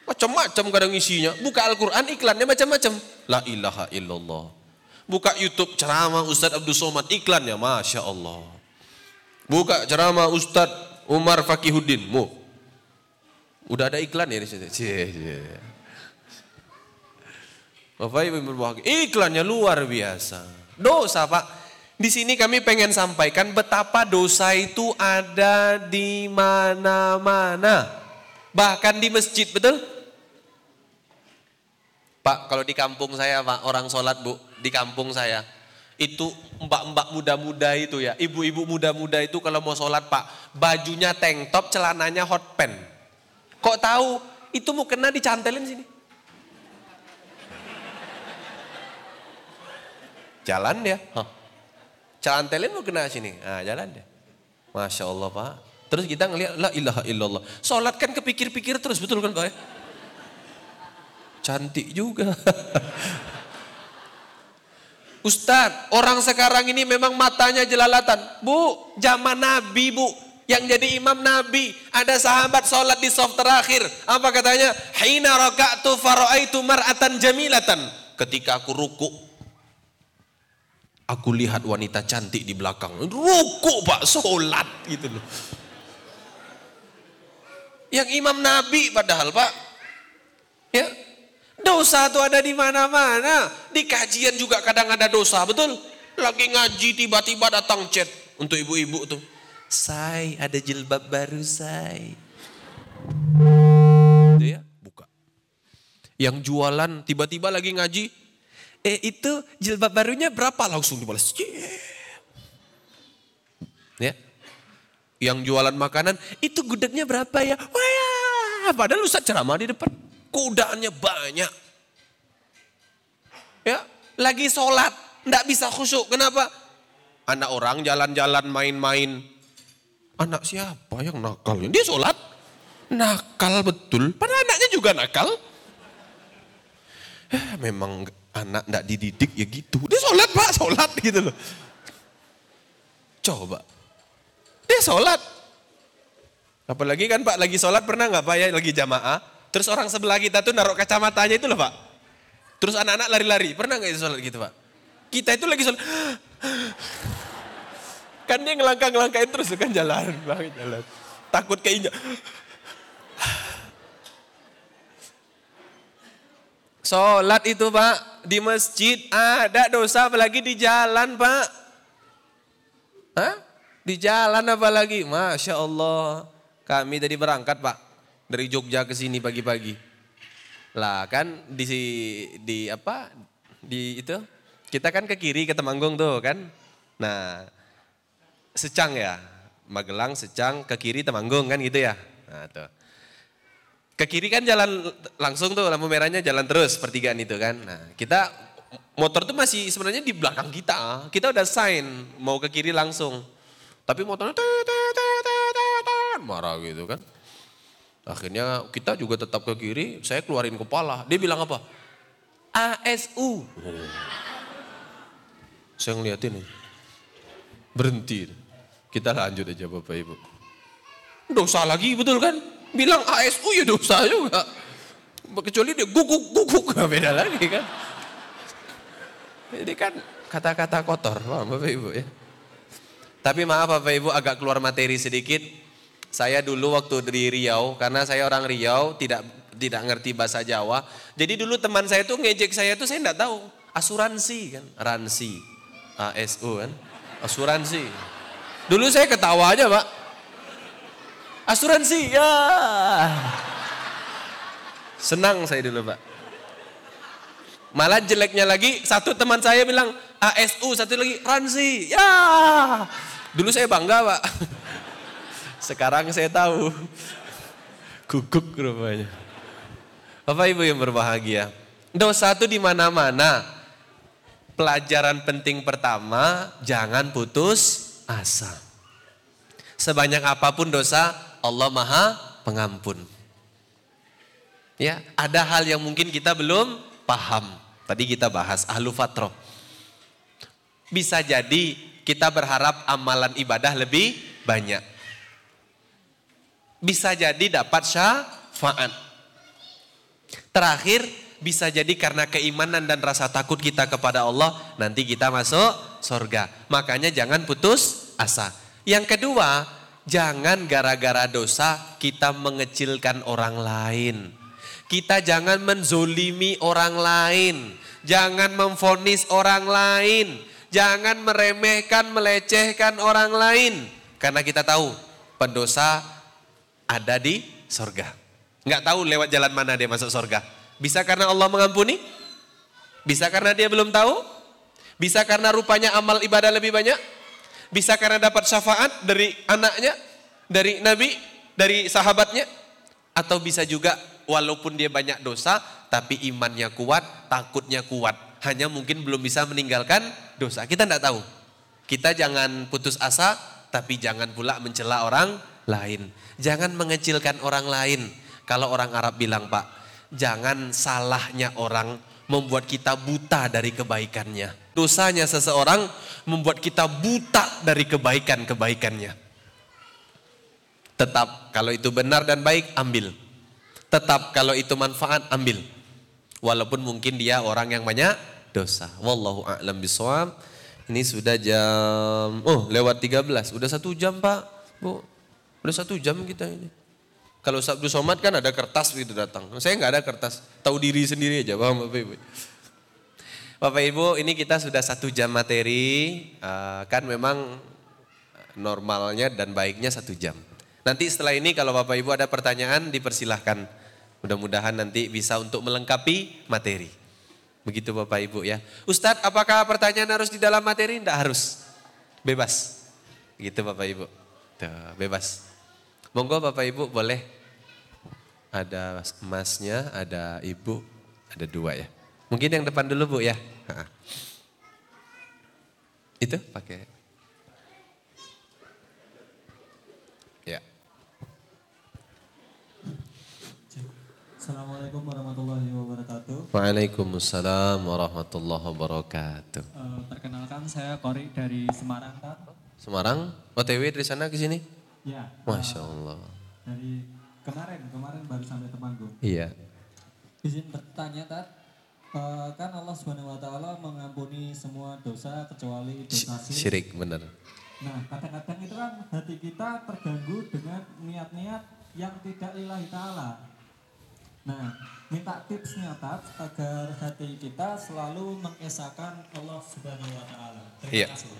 Macam-macam kadang isinya. Buka Al-Quran iklannya macam-macam. La ilaha illallah. Buka YouTube ceramah Ustadz Abdul Somad iklannya Masya Allah. Buka ceramah Ustadz Umar Fakihuddin. Mu. Udah ada iklan ya di. Bapak Ibu berbahagia. Iklannya luar biasa. Dosa Pak. Di sini kami pengen sampaikan betapa dosa itu ada di mana-mana. Bahkan di masjid, betul? Pak, kalau di kampung saya Pak, orang sholat Bu, di kampung saya. Itu mbak-mbak muda-muda itu ya, ibu-ibu muda-muda itu kalau mau sholat Pak, bajunya tank top, celananya hot pen. Kok tahu? Itu mau kena dicantelin sini. Jalan dia. Huh. Cantelin mau kena sini. Nah, jalan dia. Masya Allah Pak. Terus kita ngelihat la ilaha illallah. Sholat kan kepikir-pikir terus betul kan Pak? Cantik juga. Ustadz, orang sekarang ini memang matanya jelalatan. Bu, zaman Nabi bu, yang jadi imam Nabi. Ada sahabat sholat di soft terakhir. Apa katanya? Hina raka'tu fara'aitu mar'atan jamilatan. Ketika aku ruku, aku lihat wanita cantik di belakang. Ruku pak, sholat gitu loh. Yang imam Nabi padahal pak. Ya, Dosa itu ada di mana-mana. Di kajian juga kadang ada dosa, betul? Lagi ngaji tiba-tiba datang chat untuk ibu-ibu tuh. Say, ada jilbab baru say. Itu ya, buka. Yang jualan tiba-tiba lagi ngaji. Eh itu jilbab barunya berapa? Langsung dibalas. Ya. Yang jualan makanan, itu gudegnya berapa ya? Wah, ya. padahal Ustaz ceramah di depan kudaannya banyak. Ya, lagi sholat, ndak bisa khusyuk. Kenapa? Anak orang jalan-jalan main-main. Anak siapa yang nakal? Dia sholat. Nakal betul. Padahal anaknya juga nakal. Eh, memang anak ndak dididik ya gitu. Dia sholat pak, sholat gitu loh. Coba. Dia sholat. Apalagi kan pak lagi sholat pernah nggak pak ya lagi jamaah. Terus orang sebelah kita tuh naruh kacamatanya itu loh Pak. Terus anak-anak lari-lari. Pernah nggak itu sholat gitu Pak? Kita itu lagi sholat. Kan dia ngelangkah-ngelangkahin terus kan jalan. jalan. Takut keinjak. Sholat itu Pak, di masjid ada dosa apalagi di jalan Pak. Hah? Di jalan apalagi? Masya Allah. Kami tadi berangkat Pak, dari Jogja ke sini pagi-pagi. Lah kan di di apa? Di itu kita kan ke kiri ke Temanggung tuh kan. Nah, Secang ya. Magelang, Secang, ke kiri Temanggung kan gitu ya. Nah, tuh. Ke kiri kan jalan langsung tuh lampu merahnya jalan terus pertigaan itu kan. Nah, kita motor tuh masih sebenarnya di belakang kita. Kita udah sign mau ke kiri langsung. Tapi motornya marah gitu kan. Akhirnya kita juga tetap ke kiri, saya keluarin kepala. Dia bilang apa? ASU. Saya ngeliatin nih. Berhenti. Kita lanjut aja Bapak Ibu. Dosa lagi betul kan? Bilang ASU ya dosa juga. Kecuali dia guguk guguk gak beda lagi kan. Ini kan kata-kata kotor Bapak Ibu ya. Tapi maaf Bapak Ibu agak keluar materi sedikit saya dulu waktu di Riau, karena saya orang Riau, tidak tidak ngerti bahasa Jawa. Jadi dulu teman saya tuh ngejek saya tuh saya enggak tahu. Asuransi kan, ransi, ASU kan, asuransi. Dulu saya ketawa aja pak. Asuransi, ya. Senang saya dulu pak. Malah jeleknya lagi, satu teman saya bilang ASU, satu lagi ransi, ya. Dulu saya bangga pak. Sekarang saya tahu. Guguk rupanya. Bapak Ibu yang berbahagia. Dosa itu di mana-mana. Pelajaran penting pertama, jangan putus asa. Sebanyak apa pun dosa, Allah Maha Pengampun. Ya, ada hal yang mungkin kita belum paham. Tadi kita bahas ahlu fatroh. Bisa jadi kita berharap amalan ibadah lebih banyak bisa jadi dapat syafaat. Terakhir, bisa jadi karena keimanan dan rasa takut kita kepada Allah, nanti kita masuk surga. Makanya jangan putus asa. Yang kedua, jangan gara-gara dosa kita mengecilkan orang lain. Kita jangan menzolimi orang lain. Jangan memfonis orang lain. Jangan meremehkan, melecehkan orang lain. Karena kita tahu pendosa ada di sorga. Nggak tahu lewat jalan mana dia masuk sorga. Bisa karena Allah mengampuni? Bisa karena dia belum tahu? Bisa karena rupanya amal ibadah lebih banyak? Bisa karena dapat syafaat dari anaknya, dari nabi, dari sahabatnya? Atau bisa juga walaupun dia banyak dosa, tapi imannya kuat, takutnya kuat. Hanya mungkin belum bisa meninggalkan dosa. Kita tidak tahu. Kita jangan putus asa, tapi jangan pula mencela orang lain. Jangan mengecilkan orang lain. Kalau orang Arab bilang pak, jangan salahnya orang membuat kita buta dari kebaikannya. Dosanya seseorang membuat kita buta dari kebaikan-kebaikannya. Tetap kalau itu benar dan baik, ambil. Tetap kalau itu manfaat, ambil. Walaupun mungkin dia orang yang banyak dosa. Wallahu a'lam bisawab. Ini sudah jam, oh lewat 13, udah satu jam pak. Bu, Udah satu jam kita ini. Kalau Sabtu Somad kan ada kertas begitu datang. Saya nggak ada kertas, tahu diri sendiri aja, paham Bapak Ibu. Bapak Ibu, ini kita sudah satu jam materi, uh, kan memang normalnya dan baiknya satu jam. Nanti setelah ini kalau Bapak Ibu ada pertanyaan dipersilahkan. Mudah-mudahan nanti bisa untuk melengkapi materi. Begitu Bapak Ibu ya. Ustadz apakah pertanyaan harus di dalam materi? Tidak harus. Bebas. Gitu Bapak Ibu. Tuh, bebas. Monggo Bapak Ibu boleh ada emasnya, ada ibu, ada dua ya. Mungkin yang depan dulu Bu ya. Itu pakai. Assalamualaikum warahmatullahi wabarakatuh. Waalaikumsalam warahmatullahi wabarakatuh. Uh, perkenalkan saya Kori dari Semarang, Semarang? OTW dari sana ke sini? Iya. Masya Allah. Dari kemarin, kemarin baru sampai Temanggung. Iya. Izin bertanya, Tat. Eh, kan Allah Subhanahu wa taala mengampuni semua dosa kecuali dosa syirik. Syirik benar. Nah, kadang-kadang itu kan hati kita terganggu dengan niat-niat yang tidak lillahi taala. Nah, minta tipsnya Tat agar hati kita selalu mengesahkan Allah Subhanahu wa taala. Terima Iya. kasih.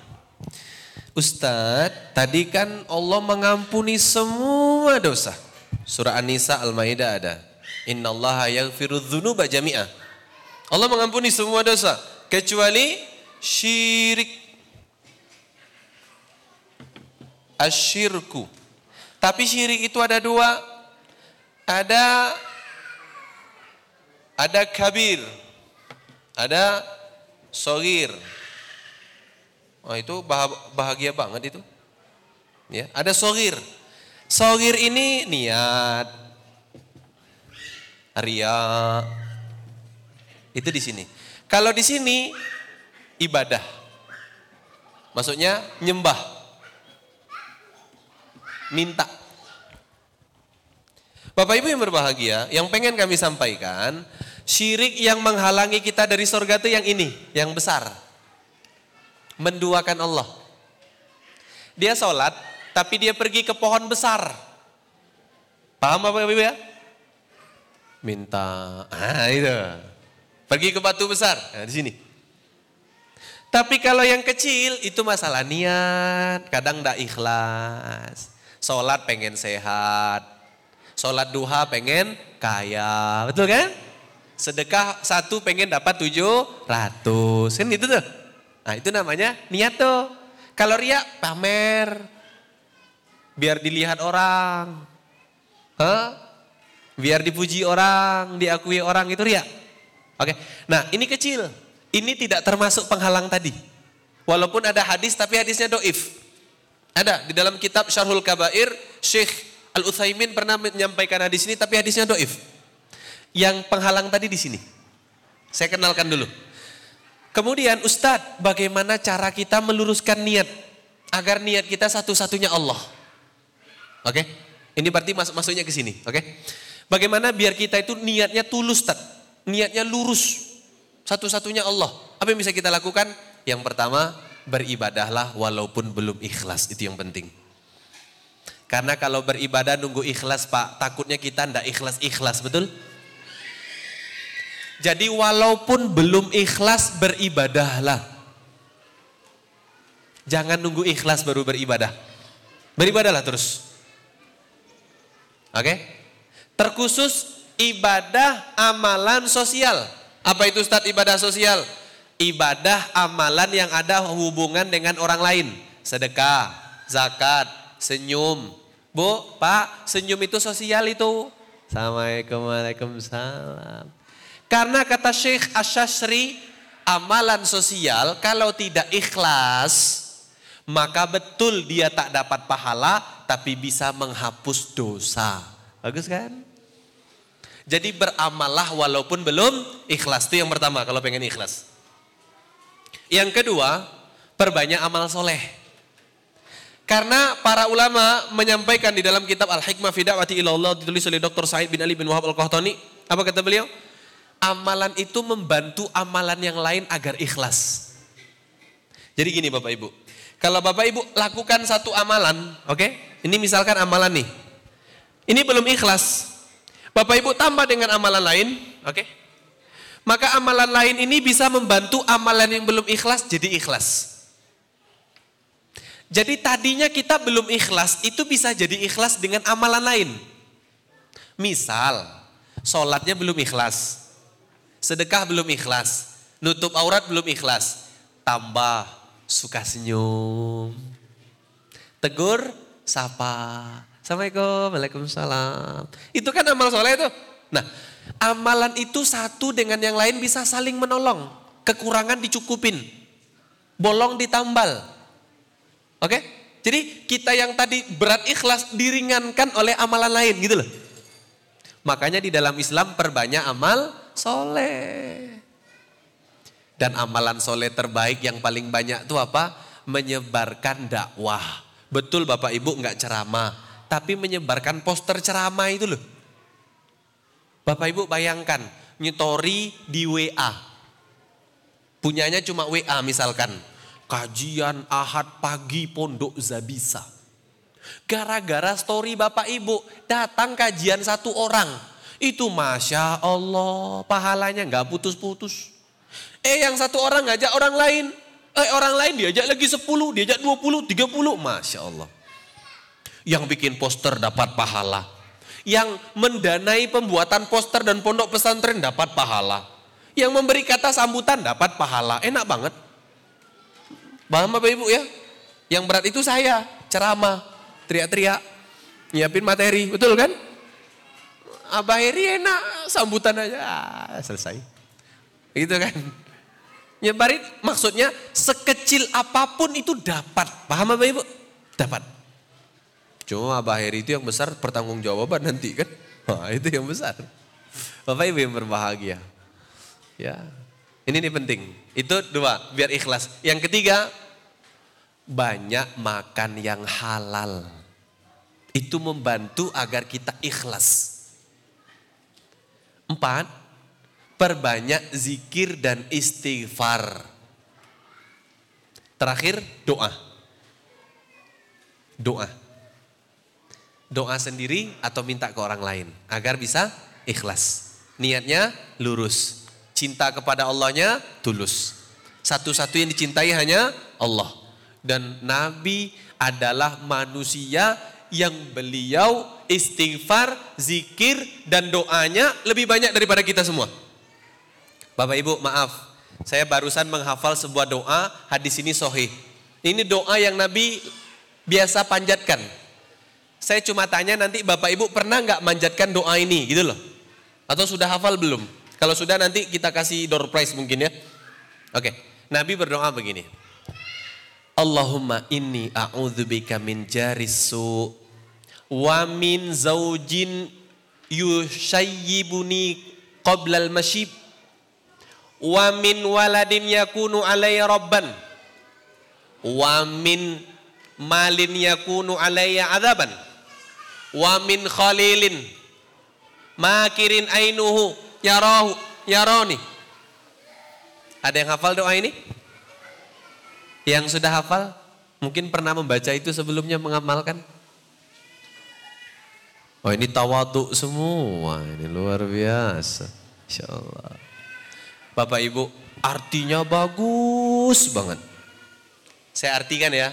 Ustadz, tadi kan Allah mengampuni semua dosa. Surah An-Nisa Al-Maidah ada. Inna Allah yaghfiru dzunuba jami'ah. Allah mengampuni semua dosa kecuali syirik. Asyirku. Tapi syirik itu ada dua. Ada ada kabir. Ada sogir. Oh itu bah- bahagia banget itu. Ya, ada sogir. Sogir ini niat, ria. Itu di sini. Kalau di sini ibadah. Maksudnya nyembah. Minta. Bapak Ibu yang berbahagia, yang pengen kami sampaikan, syirik yang menghalangi kita dari surga itu yang ini, yang besar menduakan Allah. Dia sholat, tapi dia pergi ke pohon besar. Paham apa Ibu ya? Minta, ah itu. Pergi ke batu besar, nah, di sini. Tapi kalau yang kecil itu masalah niat, kadang tidak ikhlas. Sholat pengen sehat, sholat duha pengen kaya, betul kan? Sedekah satu pengen dapat tujuh ratus, kan gitu tuh. Nah itu namanya niat tuh. Kalau ria pamer. Biar dilihat orang. Hah? Biar dipuji orang, diakui orang itu ria. Oke. Nah ini kecil. Ini tidak termasuk penghalang tadi. Walaupun ada hadis tapi hadisnya doif. Ada di dalam kitab Syarhul Kabair, Syekh Al-Utsaimin pernah menyampaikan hadis ini tapi hadisnya doif. Yang penghalang tadi di sini. Saya kenalkan dulu. Kemudian Ustadz, bagaimana cara kita meluruskan niat agar niat kita satu-satunya Allah? Oke, ini berarti masuk masuknya ke sini. Oke, bagaimana biar kita itu niatnya tulus, Tad? niatnya lurus, satu-satunya Allah. Apa yang bisa kita lakukan? Yang pertama, beribadahlah walaupun belum ikhlas, itu yang penting. Karena kalau beribadah nunggu ikhlas Pak, takutnya kita ndak ikhlas-ikhlas, betul? Jadi walaupun belum ikhlas beribadahlah. Jangan nunggu ikhlas baru beribadah. Beribadahlah terus. Oke? Terkhusus ibadah amalan sosial. Apa itu Ustadz ibadah sosial? Ibadah amalan yang ada hubungan dengan orang lain. Sedekah, zakat, senyum. Bu, Pak, senyum itu sosial itu. Assalamualaikum, Waalaikumsalam. Karena kata Syekh Asyashri, amalan sosial kalau tidak ikhlas, maka betul dia tak dapat pahala, tapi bisa menghapus dosa. Bagus kan? Jadi beramallah walaupun belum ikhlas. Itu yang pertama kalau pengen ikhlas. Yang kedua, perbanyak amal soleh. Karena para ulama menyampaikan di dalam kitab Al-Hikmah fi Da'wati Ilallah ditulis oleh Dr. Said bin Ali bin Wahab Al-Qahtani. Apa kata beliau? Amalan itu membantu amalan yang lain agar ikhlas. Jadi gini Bapak Ibu. Kalau Bapak Ibu lakukan satu amalan, oke? Ini misalkan amalan nih. Ini belum ikhlas. Bapak Ibu tambah dengan amalan lain, oke? Maka amalan lain ini bisa membantu amalan yang belum ikhlas jadi ikhlas. Jadi tadinya kita belum ikhlas, itu bisa jadi ikhlas dengan amalan lain. Misal, sholatnya belum ikhlas, sedekah belum ikhlas, nutup aurat belum ikhlas, tambah suka senyum, tegur, sapa, assalamualaikum, waalaikumsalam. Itu kan amal soleh itu. Nah, amalan itu satu dengan yang lain bisa saling menolong, kekurangan dicukupin, bolong ditambal. Oke? Jadi kita yang tadi berat ikhlas diringankan oleh amalan lain gitu loh. Makanya di dalam Islam perbanyak amal soleh. Dan amalan soleh terbaik yang paling banyak itu apa? Menyebarkan dakwah. Betul Bapak Ibu nggak ceramah, tapi menyebarkan poster ceramah itu loh. Bapak Ibu bayangkan, nyetori di WA. Punyanya cuma WA misalkan. Kajian Ahad pagi Pondok Zabisa. Gara-gara story Bapak Ibu datang kajian satu orang. Itu Masya Allah pahalanya nggak putus-putus. Eh yang satu orang ngajak orang lain. Eh orang lain diajak lagi 10, diajak 20, 30. Masya Allah. Yang bikin poster dapat pahala. Yang mendanai pembuatan poster dan pondok pesantren dapat pahala. Yang memberi kata sambutan dapat pahala. Enak banget. Paham Bapak Ibu ya? Yang berat itu saya, ceramah, teriak-teriak, nyiapin materi, betul kan? Abah Heri enak, sambutan aja, ah, selesai. Gitu kan? Nyebarin maksudnya sekecil apa pun itu dapat. Paham Bapak Ibu? Dapat. Cuma Abah Heri itu yang besar pertanggungjawaban nanti kan. Wah itu yang besar. Bapak Ibu yang berbahagia. Ya, ini nih penting. Itu dua, biar ikhlas. Yang ketiga, banyak makan yang halal. Itu membantu agar kita ikhlas. Empat, perbanyak zikir dan istighfar. Terakhir, doa. Doa. Doa sendiri atau minta ke orang lain agar bisa ikhlas. Niatnya lurus. Cinta kepada Allahnya tulus. Satu-satu yang dicintai hanya Allah. Dan Nabi adalah manusia yang beliau istighfar, zikir, dan doanya lebih banyak daripada kita semua. Bapak Ibu maaf, saya barusan menghafal sebuah doa, hadis ini sohih. Ini doa yang Nabi biasa panjatkan. Saya cuma tanya nanti Bapak Ibu pernah nggak manjatkan doa ini gitu loh. Atau sudah hafal belum? Kalau sudah nanti kita kasih door prize mungkin ya. Oke, Nabi berdoa begini. Allahumma inni a'udzubika min jarisu wa min zaujin yushayyibuni qabla al-mashib wa min waladin yakunu alayya rabban wa min malin yakunu alayya adaban wa min khalilin makirin ainuhu yarahu yaroni. Ada yang hafal doa ini yang sudah hafal mungkin pernah membaca itu sebelumnya mengamalkan? Oh ini tawadu semua. Ini luar biasa. Insya Allah Bapak Ibu artinya bagus banget. Saya artikan ya.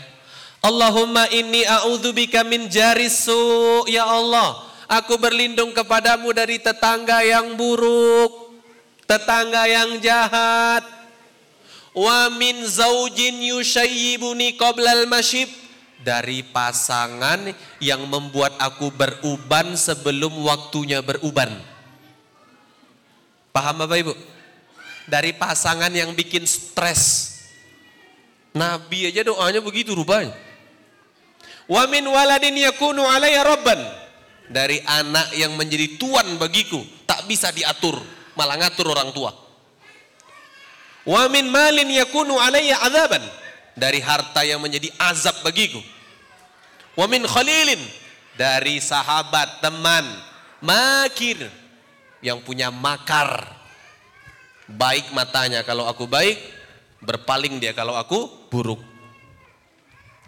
Allahumma inni a'udzubika min jarisu ya Allah. Aku berlindung kepadamu dari tetangga yang buruk, tetangga yang jahat. Wa min zaujin yushayyibuni qoblal masyib dari pasangan yang membuat aku beruban sebelum waktunya beruban. Paham Bapak Ibu? Dari pasangan yang bikin stres. Nabi aja doanya begitu rupanya. Wa min waladin yakunu alayya rabban. Dari anak yang menjadi tuan bagiku, tak bisa diatur, malah ngatur orang tua. Wa min malin yakunu alayya azaban. Dari harta yang menjadi azab bagiku. Wa min khalilin. Dari sahabat, teman, makir. Yang punya makar. Baik matanya kalau aku baik, berpaling dia kalau aku buruk.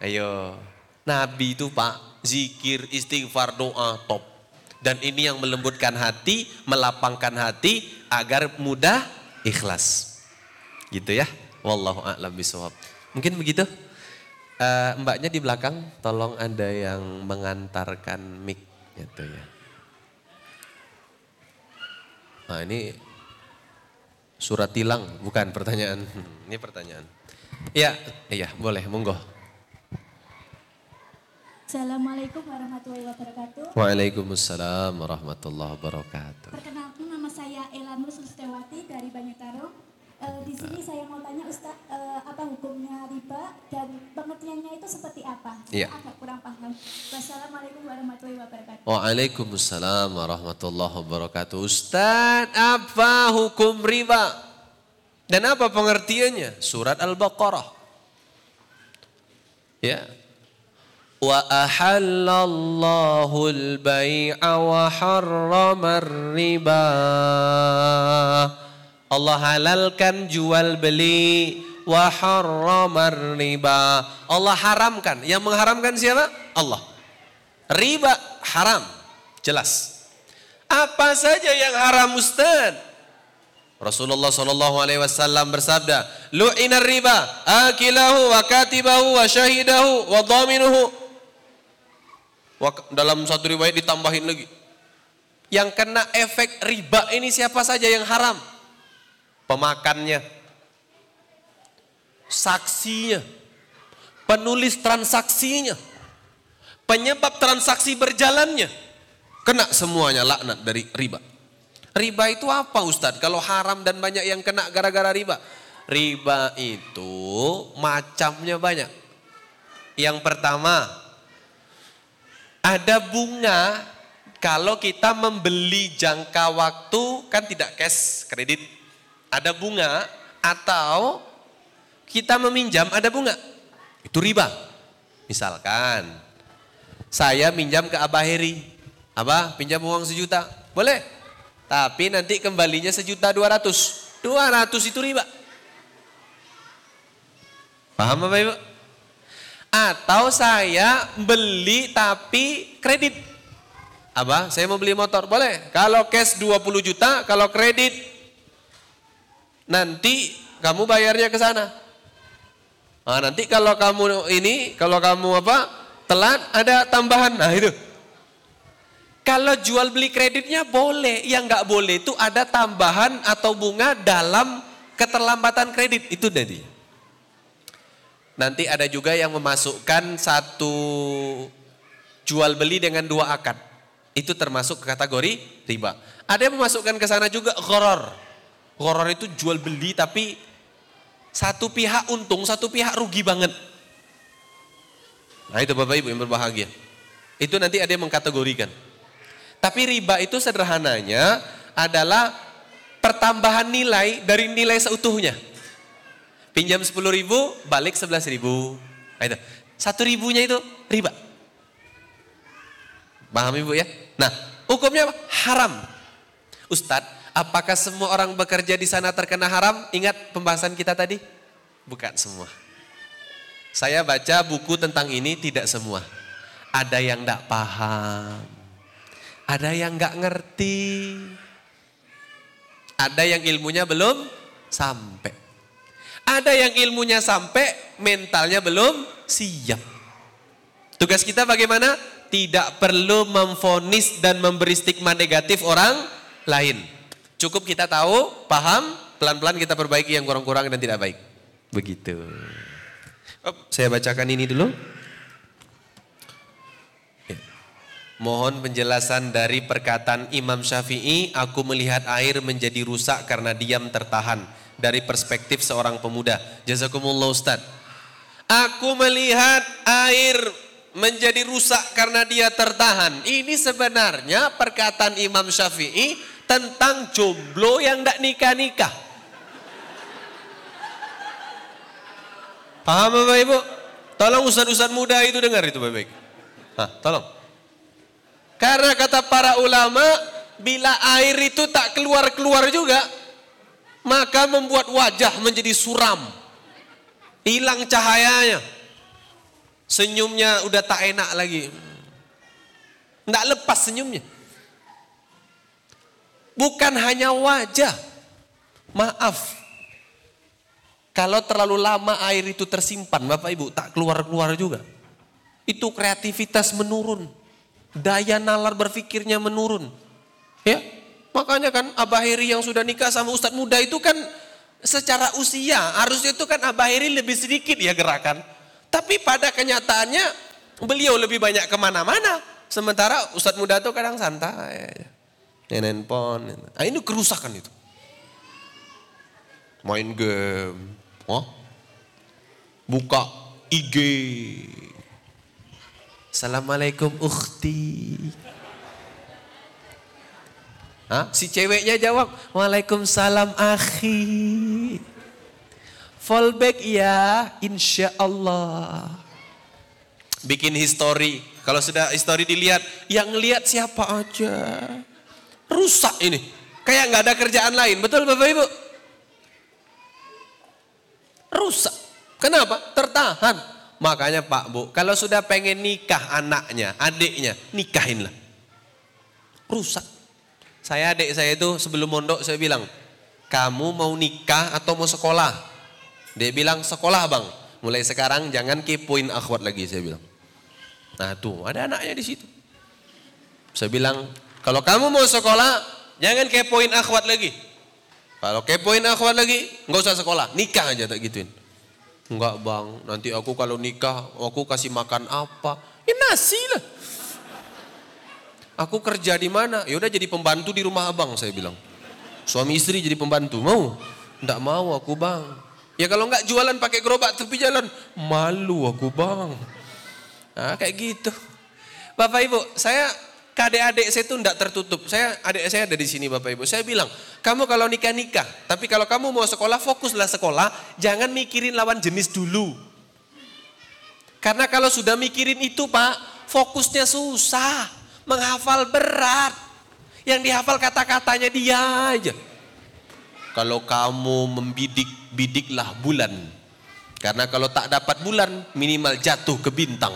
Ayo, Nabi itu Pak, zikir, istighfar, doa, top. Dan ini yang melembutkan hati, melapangkan hati agar mudah ikhlas. Gitu ya. Wallahu a'lam bishawab. Mungkin begitu. Uh, mbaknya di belakang, tolong ada yang mengantarkan mic gitu ya. Nah ini surat tilang, bukan pertanyaan. Ini pertanyaan. Ya, iya boleh, monggo. Assalamualaikum warahmatullahi wabarakatuh. Waalaikumsalam warahmatullahi wabarakatuh. Perkenalkan nama saya Elanus Sustewati dari Banyutarung. E, di sini saya mau tanya Ustaz, e, apa hukumnya riba dan pengertiannya itu seperti apa? Iya. Agak kurang paham. Wassalamualaikum warahmatullahi wabarakatuh. Waalaikumsalam warahmatullahi wabarakatuh. Ustaz, apa hukum riba? Dan apa pengertiannya? Surat Al-Baqarah. Ya, Wa ahallallahu al-bai'a wa harrama riba Allah halalkan jual beli wa harramar riba. Allah haramkan. Yang mengharamkan siapa? Allah. Riba haram. Jelas. Apa saja yang haram Ustaz? Rasulullah sallallahu alaihi wasallam bersabda, "Lu'ina riba, akilahu wa katibahu wa syahidahu wa dhaminuhu." Dalam satu riwayat ditambahin lagi. Yang kena efek riba ini siapa saja yang haram? Pemakannya, saksinya, penulis transaksinya, penyebab transaksi berjalannya. Kena semuanya laknat dari riba. Riba itu apa Ustadz? Kalau haram dan banyak yang kena gara-gara riba. Riba itu macamnya banyak. Yang pertama, ada bunga kalau kita membeli jangka waktu kan tidak cash kredit. Ada bunga atau kita meminjam ada bunga. Itu riba. Misalkan saya minjam ke Abah Heri. Abah pinjam uang sejuta. Boleh. Tapi nanti kembalinya sejuta dua ratus. Dua ratus itu riba. Paham Bapak Ibu? Atau saya beli tapi kredit. Abah, saya mau beli motor. Boleh. Kalau cash 20 juta, kalau kredit nanti kamu bayarnya ke sana. Nah, nanti kalau kamu ini, kalau kamu apa, telat ada tambahan. Nah itu. Kalau jual beli kreditnya boleh, yang nggak boleh itu ada tambahan atau bunga dalam keterlambatan kredit itu tadi. Nanti ada juga yang memasukkan satu jual beli dengan dua akad. Itu termasuk kategori riba. Ada yang memasukkan ke sana juga goror. Goror itu jual beli tapi satu pihak untung, satu pihak rugi banget. Nah itu Bapak Ibu yang berbahagia. Itu nanti ada yang mengkategorikan. Tapi riba itu sederhananya adalah pertambahan nilai dari nilai seutuhnya. Pinjam 10 ribu, balik 11 ribu. Nah itu. Satu ribunya itu riba. Paham Ibu ya? Nah, hukumnya apa? Haram. Ustadz, Apakah semua orang bekerja di sana terkena haram? Ingat pembahasan kita tadi? Bukan semua. Saya baca buku tentang ini tidak semua. Ada yang tidak paham. Ada yang nggak ngerti. Ada yang ilmunya belum sampai. Ada yang ilmunya sampai, mentalnya belum siap. Tugas kita bagaimana? Tidak perlu memfonis dan memberi stigma negatif orang lain. Cukup kita tahu, paham, pelan-pelan kita perbaiki yang kurang-kurang dan tidak baik. Begitu. Oh, saya bacakan ini dulu. Ya. Mohon penjelasan dari perkataan Imam Syafi'i, aku melihat air menjadi rusak karena diam tertahan. Dari perspektif seorang pemuda. Jazakumullah Ustaz. Aku melihat air menjadi rusak karena dia tertahan. Ini sebenarnya perkataan Imam Syafi'i tentang jomblo yang tidak nikah-nikah. Paham Bapak Ibu? Tolong ustaz-ustaz muda itu dengar itu baik-baik. Hah, tolong. Karena kata para ulama, bila air itu tak keluar-keluar juga, maka membuat wajah menjadi suram. Hilang cahayanya. Senyumnya udah tak enak lagi. Tidak lepas senyumnya. Bukan hanya wajah. Maaf. Kalau terlalu lama air itu tersimpan, Bapak Ibu, tak keluar-keluar juga. Itu kreativitas menurun. Daya nalar berpikirnya menurun. Ya, makanya kan Abah Heri yang sudah nikah sama Ustadz muda itu kan secara usia harusnya itu kan Abah Heri lebih sedikit ya gerakan. Tapi pada kenyataannya beliau lebih banyak ke mana-mana. Sementara Ustadz muda itu kadang santai handphone. Nah ini kerusakan itu. Main game. Oh. Buka IG. Assalamualaikum ukhti. Hah? Si ceweknya jawab, Waalaikumsalam akhi. Fallback ya, insya Allah. bikin history. Kalau sudah history dilihat, yang lihat siapa aja. Rusak ini. Kayak nggak ada kerjaan lain. Betul Bapak Ibu? Rusak. Kenapa? Tertahan. Makanya Pak Bu, kalau sudah pengen nikah anaknya, adiknya, nikahinlah. Rusak. Saya adik saya itu sebelum mondok saya bilang, kamu mau nikah atau mau sekolah? Dia bilang sekolah bang. Mulai sekarang jangan kepoin akhwat lagi saya bilang. Nah tuh ada anaknya di situ. Saya bilang kalau kamu mau sekolah jangan kepoin akhwat lagi. Kalau kepoin akhwat lagi nggak usah sekolah, nikah aja tak gituin. Enggak bang, nanti aku kalau nikah aku kasih makan apa? Ya nasi lah. Aku kerja di mana? Ya udah jadi pembantu di rumah abang saya bilang. Suami istri jadi pembantu mau? Enggak mau aku bang. Ya kalau enggak jualan pakai gerobak tepi jalan, malu aku bang. Nah kayak gitu. Bapak Ibu, saya adik-adik saya itu enggak tertutup. Saya adik saya ada di sini Bapak Ibu. Saya bilang, kamu kalau nikah-nikah, tapi kalau kamu mau sekolah fokuslah sekolah, jangan mikirin lawan jenis dulu. Karena kalau sudah mikirin itu Pak, fokusnya susah menghafal berat. Yang dihafal kata-katanya dia aja. Kalau kamu membidik, bidiklah bulan. Karena kalau tak dapat bulan, minimal jatuh ke bintang.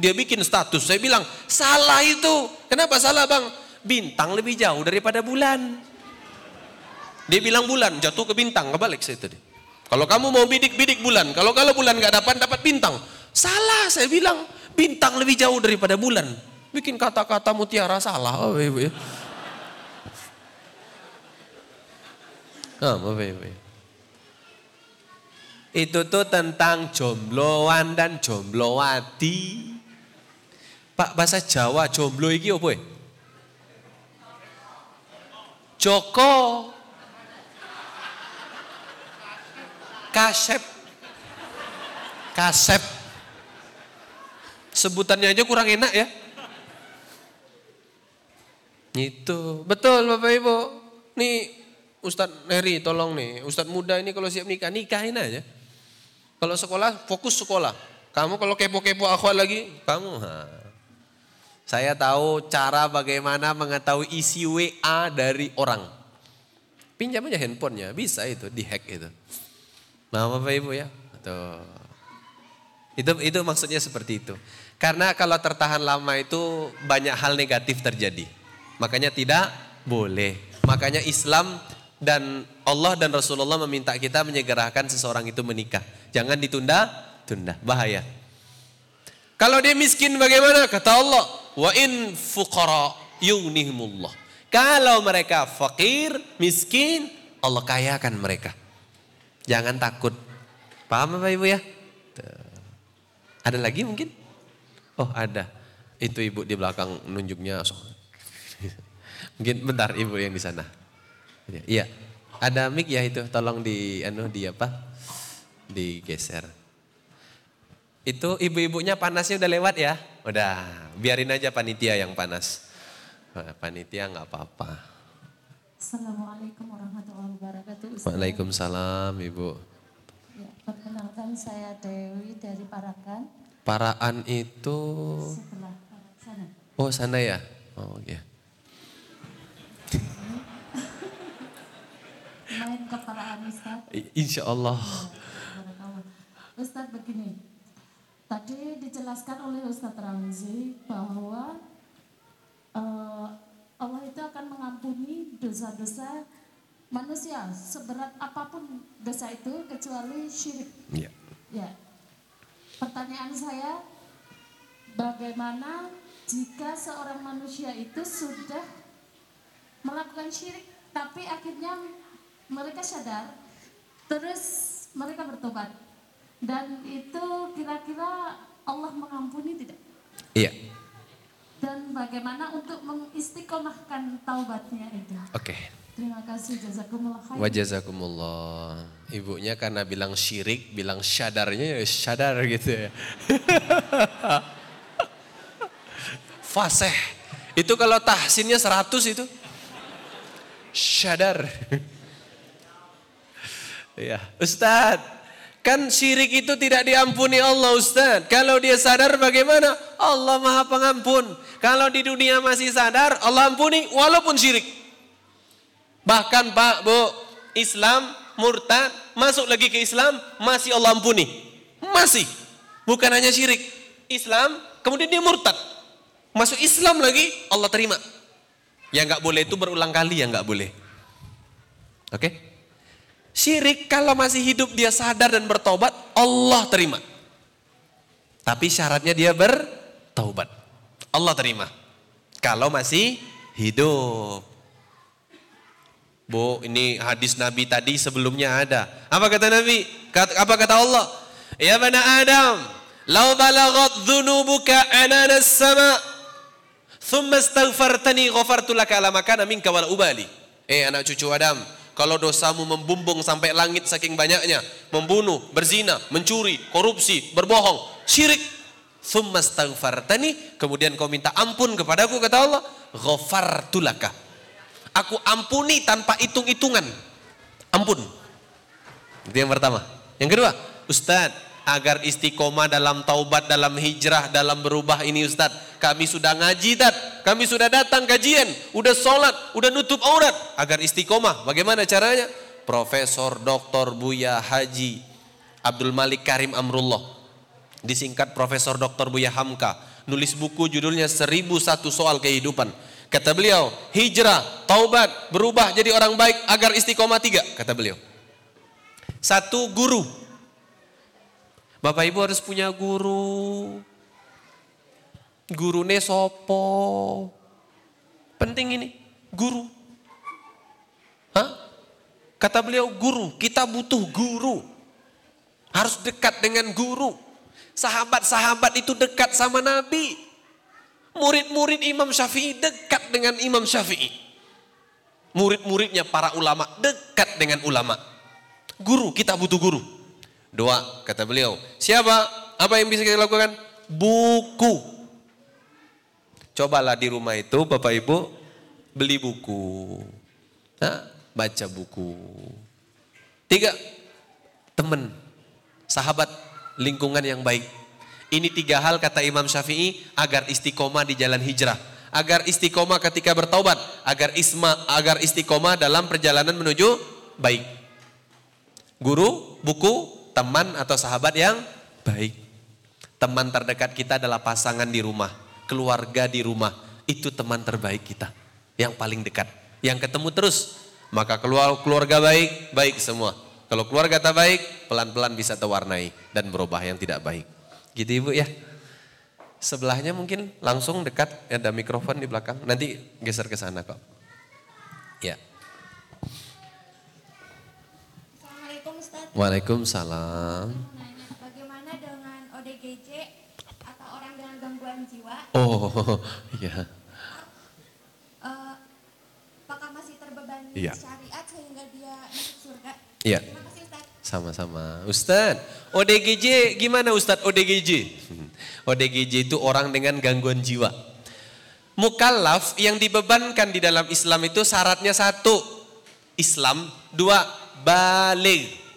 Dia bikin status, saya bilang, salah itu. Kenapa salah bang? Bintang lebih jauh daripada bulan. Dia bilang bulan, jatuh ke bintang, kebalik saya tadi. Kalau kamu mau bidik, bidik bulan. Kalau kalau bulan nggak dapat, dapat bintang. Salah, saya bilang, bintang lebih jauh daripada bulan. Bikin kata-kata mutiara salah. Oh, ibu. Oh. Itu tuh tentang jombloan dan jomblowati. Pak bahasa Jawa jomblo iki apa ya? Joko. Kasep. Kasep. Sebutannya aja kurang enak ya. Itu betul Bapak Ibu. Nih Ustadz Neri tolong nih, Ustadz muda ini kalau siap nikah, nikahin aja. Kalau sekolah, fokus sekolah. Kamu kalau kepo-kepo akhwat lagi, kamu. Ha. Saya tahu cara bagaimana mengetahui isi WA dari orang. Pinjam aja handphonenya, bisa itu, dihack itu. Nah Bapak Ibu ya. Tuh. Itu, itu maksudnya seperti itu. Karena kalau tertahan lama itu banyak hal negatif terjadi. Makanya tidak boleh. Makanya Islam dan Allah dan Rasulullah meminta kita menyegerakan seseorang itu menikah. Jangan ditunda, tunda, bahaya. Kalau dia miskin bagaimana? Kata Allah, wa in fuqara yughnihimullah. Kalau mereka fakir, miskin, Allah kayakan mereka. Jangan takut. Paham Bapak Ibu ya? Ada lagi mungkin? Oh ada. Itu ibu di belakang nunjuknya. Mungkin bentar ibu yang di sana. Iya. Ada mic ya itu, tolong di anu di apa? Digeser. Itu ibu-ibunya panasnya udah lewat ya? Udah, biarin aja panitia yang panas. Panitia nggak apa-apa. Assalamualaikum warahmatullahi wabarakatuh. Ustaz. Waalaikumsalam Ibu. Ya, perkenalkan saya Dewi dari Parakan. Paraan itu Sebelah sana. Oh sana ya? Oh iya. Main ke Parakan Ustaz. Insya Allah. Barakallah. Ustaz begini, tadi dijelaskan oleh Ustaz Ramzi bahwa eh, Allah itu akan mengampuni dosa-dosa manusia seberat apa pun dosa itu kecuali syirik. Iya. Ya. Pertanyaan saya, bagaimana jika seorang manusia itu sudah melakukan syirik, tapi akhirnya mereka sadar, terus mereka bertobat, dan itu kira-kira Allah mengampuni tidak? Iya. Dan bagaimana untuk mengistiqomahkan taubatnya itu? Oke. Terima kasih, jazakumullah khair. Wajazakumullah. Ibunya karena bilang syirik, bilang syadarnya ya syadar gitu ya. Fasih. Itu kalau tahsinnya 100 itu. Syadar. Ya, Ustadz, Kan syirik itu tidak diampuni Allah Ustaz. Kalau dia sadar bagaimana? Allah maha pengampun. Kalau di dunia masih sadar, Allah ampuni walaupun syirik. Bahkan Pak, Bu, Islam, murtad, masuk lagi ke Islam, masih Allah ampuni. Masih. Bukan hanya syirik. Islam, kemudian dia murtad. Masuk Islam lagi, Allah terima. Yang nggak boleh itu berulang kali yang nggak boleh. Oke? Okay? Syirik kalau masih hidup dia sadar dan bertobat, Allah terima. Tapi syaratnya dia bertobat. Allah terima. Kalau masih hidup. Bu, ini hadis Nabi tadi sebelumnya ada. Apa kata Nabi? Apa kata Allah? Ya bana Adam, lau balagat dhunubuka ananas sama, thumma astaghfartani ghafartu laka ala minka wal ubali. Eh anak cucu Adam, kalau dosamu membumbung sampai langit saking banyaknya, membunuh, berzina, mencuri, korupsi, berbohong, syirik, thumma astaghfartani, kemudian kau minta ampun kepadaku kata Allah, ghafartulaka. Aku ampuni tanpa hitung-hitungan. Ampun. Itu yang pertama. Yang kedua, Ustadz, agar istiqomah dalam taubat, dalam hijrah, dalam berubah ini Ustaz. Kami sudah ngaji Tad, kami sudah datang kajian, udah sholat, udah nutup aurat. Agar istiqomah, bagaimana caranya? Profesor Dr. Buya Haji Abdul Malik Karim Amrullah. Disingkat Profesor Dr. Buya Hamka. Nulis buku judulnya Seribu Satu Soal Kehidupan. Kata beliau, hijrah, taubat, berubah jadi orang baik agar istiqomah tiga, kata beliau. Satu, guru. Bapak Ibu harus punya guru. Guru sopo. Penting ini, guru. Hah? Kata beliau guru, kita butuh guru. Harus dekat dengan guru. Sahabat-sahabat itu dekat sama Nabi. Murid-murid Imam Syafi'i dekat dengan Imam Syafi'i. Murid-muridnya para ulama dekat dengan ulama. Guru, kita butuh guru. Doa, kata beliau. Siapa? Apa yang bisa kita lakukan? Buku. Cobalah di rumah itu Bapak Ibu beli buku. Nah, baca buku. Tiga, teman, sahabat, lingkungan yang baik. Ini tiga hal kata Imam Syafi'i agar istiqomah di jalan hijrah. Agar istiqomah ketika bertaubat. Agar isma, agar istiqomah dalam perjalanan menuju baik. Guru, buku, teman atau sahabat yang baik. Teman terdekat kita adalah pasangan di rumah, keluarga di rumah. Itu teman terbaik kita, yang paling dekat. Yang ketemu terus, maka keluar keluarga baik, baik semua. Kalau keluarga tak baik, pelan-pelan bisa terwarnai dan berubah yang tidak baik. Gitu Ibu ya. Sebelahnya mungkin langsung dekat, ada mikrofon di belakang. Nanti geser ke sana kok. Ya. Waalaikumsalam. Bagaimana dengan ODGJ atau orang dengan gangguan jiwa? Oh, iya. Uh, apakah masih terbebani iya. syariat sehingga dia masuk surga? Iya. Terima kasih Ustaz. Sama-sama. Ustaz, ODGJ gimana Ustaz ODGJ? ODGJ itu orang dengan gangguan jiwa. Mukallaf yang dibebankan di dalam Islam itu syaratnya satu, Islam, dua, balik.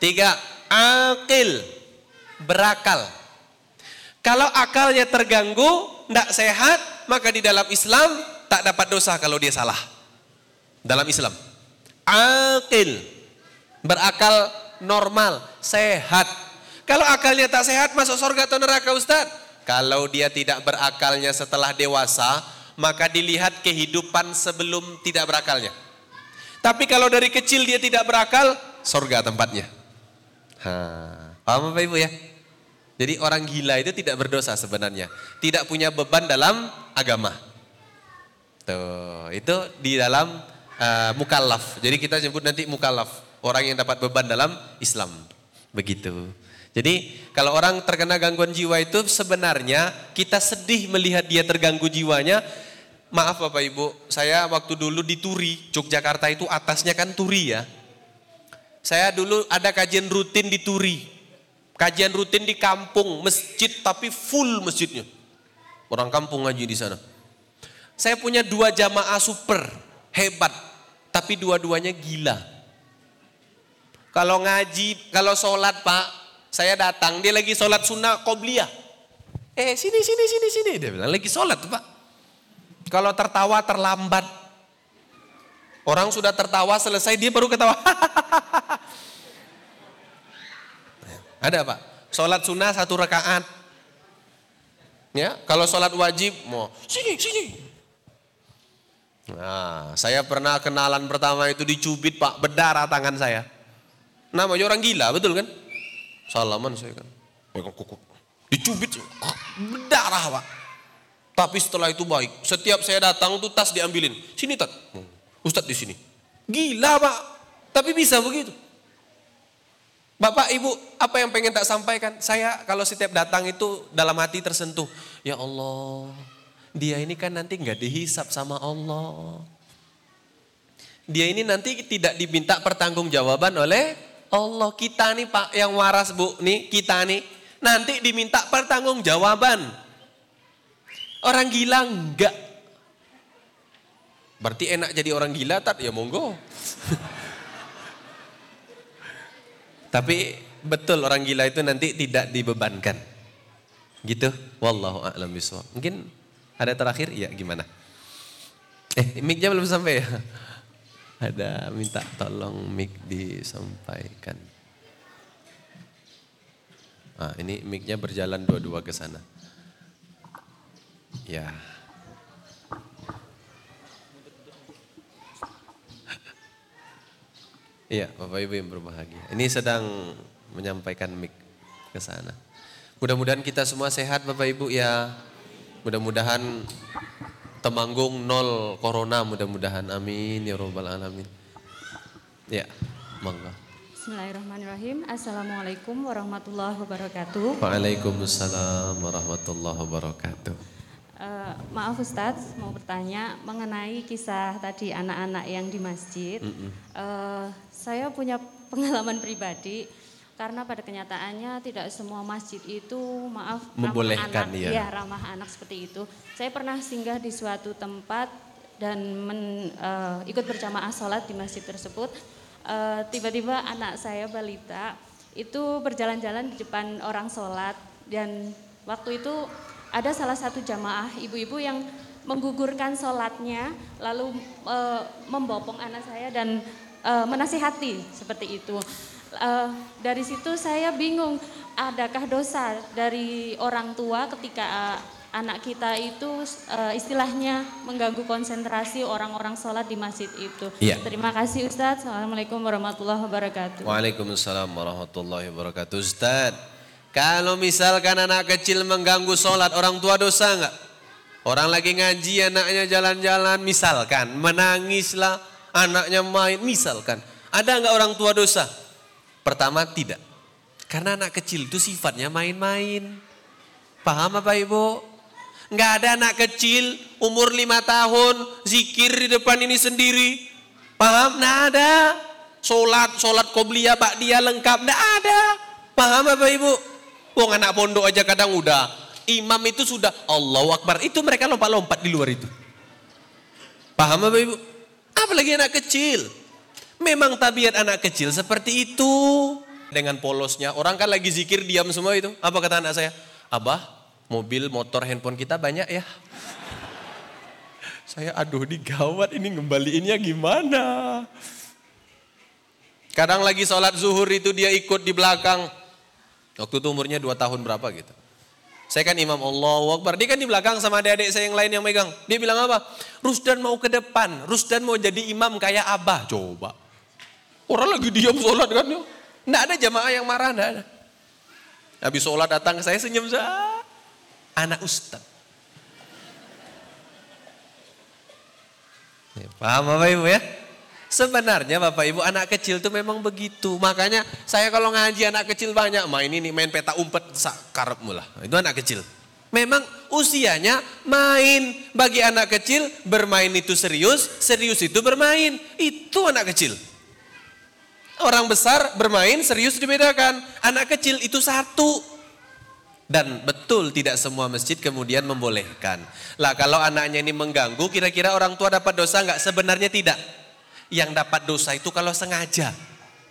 Tiga, akil, berakal. Kalau akalnya terganggu, tidak sehat, maka di dalam Islam tak dapat dosa kalau dia salah. Dalam Islam. Akil, berakal normal, sehat. Kalau akalnya tak sehat, masuk surga atau neraka Ustaz? Kalau dia tidak berakalnya setelah dewasa, maka dilihat kehidupan sebelum tidak berakalnya. Tapi kalau dari kecil dia tidak berakal, surga tempatnya. Ha, paham Bapak Ibu ya? Jadi orang gila itu tidak berdosa sebenarnya. Tidak punya beban dalam agama. Tuh, itu di dalam uh, mukallaf. Jadi kita sebut nanti mukallaf. Orang yang dapat beban dalam Islam. Begitu. Jadi kalau orang terkena gangguan jiwa itu sebenarnya kita sedih melihat dia terganggu jiwanya. Maaf Bapak Ibu, saya waktu dulu di Turi, Yogyakarta itu atasnya kan Turi ya. Saya dulu ada kajian rutin di Turi. Kajian rutin di kampung, masjid tapi full masjidnya. Orang kampung ngaji di sana. Saya punya dua jamaah super, hebat. Tapi dua-duanya gila. Kalau ngaji, kalau sholat pak, saya datang, dia lagi sholat sunnah qobliyah. Eh sini, sini, sini, sini. Dia bilang, lagi sholat pak. Kalau tertawa terlambat. Orang sudah tertawa selesai, dia baru ketawa. Ada pak, sholat sunnah satu rakaat. Ya, kalau sholat wajib, mau sini, sini. Nah, saya pernah kenalan pertama itu dicubit pak, berdarah tangan saya. Namanya orang gila, betul kan? Salaman saya kan. Kuku. Dicubit, berdarah pak. Tapi setelah itu baik. Setiap saya datang tuh tas diambilin. Sini tak. Ustadz di sini. Gila pak. Tapi bisa begitu. Bapak, Ibu, apa yang pengen tak sampaikan? Saya kalau setiap datang itu dalam hati tersentuh. Ya Allah, dia ini kan nanti nggak dihisap sama Allah. Dia ini nanti tidak diminta pertanggungjawaban oleh Allah. Kita nih Pak yang waras Bu, nih kita nih nanti diminta pertanggungjawaban. Orang gila enggak. Berarti enak jadi orang gila tat ya monggo. Tapi betul orang gila itu nanti tidak dibebankan. Gitu. Wallahu a'lam bishawab. Mungkin ada terakhir ya gimana? Eh, mic-nya belum sampai ya? Ada minta tolong mic disampaikan. Ah, ini mic-nya berjalan dua-dua ke sana. Ya. Iya, Bapak Ibu yang berbahagia. Ini sedang menyampaikan mic ke sana. Mudah-mudahan kita semua sehat Bapak Ibu ya. Mudah-mudahan Temanggung nol corona mudah-mudahan amin ya robbal alamin. Ya, monggo. Bismillahirrahmanirrahim. Assalamualaikum warahmatullahi wabarakatuh. Waalaikumsalam warahmatullahi wabarakatuh. Uh, maaf Ustadz, mau bertanya mengenai kisah tadi anak-anak yang di masjid. Mm -mm. Uh, saya punya pengalaman pribadi karena pada kenyataannya tidak semua masjid itu maaf membolehkan ramah anak, ya. ya ramah anak seperti itu. Saya pernah singgah di suatu tempat dan men, uh, ikut berjamaah sholat di masjid tersebut. Tiba-tiba uh, anak saya balita itu berjalan-jalan di depan orang sholat dan waktu itu ada salah satu jamaah ibu-ibu yang menggugurkan sholatnya lalu e, membopong anak saya dan e, menasihati seperti itu. E, dari situ saya bingung, adakah dosa dari orang tua ketika e, anak kita itu e, istilahnya mengganggu konsentrasi orang-orang sholat di masjid itu. Ya. Terima kasih Ustadz. Assalamualaikum warahmatullahi wabarakatuh. Waalaikumsalam warahmatullahi wabarakatuh. Ustadz. Kalau misalkan anak kecil mengganggu sholat, orang tua dosa enggak? Orang lagi ngaji, anaknya jalan-jalan, misalkan menangislah, anaknya main, misalkan. Ada enggak orang tua dosa? Pertama tidak. Karena anak kecil itu sifatnya main-main. Paham apa ibu? Enggak ada anak kecil umur lima tahun zikir di depan ini sendiri. Paham? Enggak ada. Sholat qobliyah, pak dia lengkap. Enggak ada. Paham apa ibu? Wong anak pondok aja kadang udah. Imam itu sudah Allah Akbar. Itu mereka lompat-lompat di luar itu. Paham apa ibu? Apalagi anak kecil. Memang tabiat anak kecil seperti itu. Dengan polosnya. Orang kan lagi zikir diam semua itu. Apa kata anak saya? Abah, mobil, motor, handphone kita banyak ya. Saya aduh digawat ini ngembaliinnya gimana. Kadang lagi sholat zuhur itu dia ikut di belakang Waktu itu umurnya dua tahun berapa gitu. Saya kan imam Allah Akbar. Dia kan di belakang sama adik-adik saya yang lain yang megang. Dia bilang apa? Rusdan mau ke depan. Rusdan mau jadi imam kayak abah. Coba. Orang lagi diam sholat kan. Nggak ada jamaah yang marah. Nggak ada. Habis sholat datang ke saya senyum. Saya. Anak ustad. Ya, paham apa ibu ya? Sebenarnya Bapak Ibu anak kecil itu memang begitu. Makanya saya kalau ngaji anak kecil banyak main ini main peta umpet karep mula. Itu anak kecil. Memang usianya main. Bagi anak kecil bermain itu serius, serius itu bermain. Itu anak kecil. Orang besar bermain serius dibedakan. Anak kecil itu satu. Dan betul tidak semua masjid kemudian membolehkan. Lah kalau anaknya ini mengganggu kira-kira orang tua dapat dosa enggak? Sebenarnya tidak yang dapat dosa itu kalau sengaja.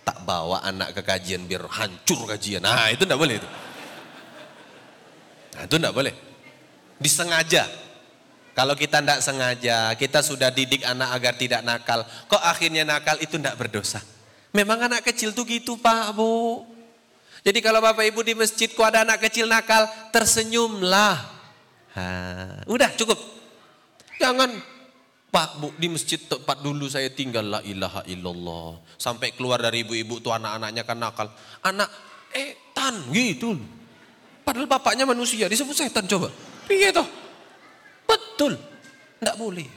Tak bawa anak ke kajian biar hancur kajian. Nah itu enggak boleh itu. Nah itu enggak boleh. Disengaja. Kalau kita tidak sengaja, kita sudah didik anak agar tidak nakal. Kok akhirnya nakal itu tidak berdosa. Memang anak kecil tuh gitu Pak Bu. Jadi kalau Bapak Ibu di masjid kok ada anak kecil nakal, tersenyumlah. Ha, udah cukup. Jangan Pak Bu di masjid tempat dulu saya tinggal la ilaha illallah. Sampai keluar dari ibu-ibu tuh anak-anaknya kan nakal. Anak eh tan gitu. Padahal bapaknya manusia disebut setan coba. Piye toh? Betul. Enggak boleh.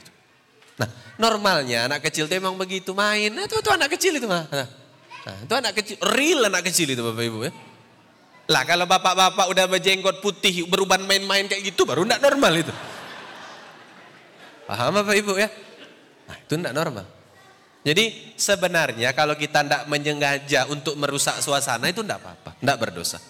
Nah, normalnya anak kecil itu emang begitu main. Nah, itu, itu anak kecil itu mah. Nah, itu anak kecil, real anak kecil itu Bapak Ibu ya. Lah kalau bapak-bapak udah berjenggot putih, beruban main-main kayak gitu baru enggak normal itu. Paham Bapak Ibu ya? Nah, itu enggak normal. Jadi sebenarnya kalau kita tidak menyengaja untuk merusak suasana itu enggak apa-apa, enggak berdosa.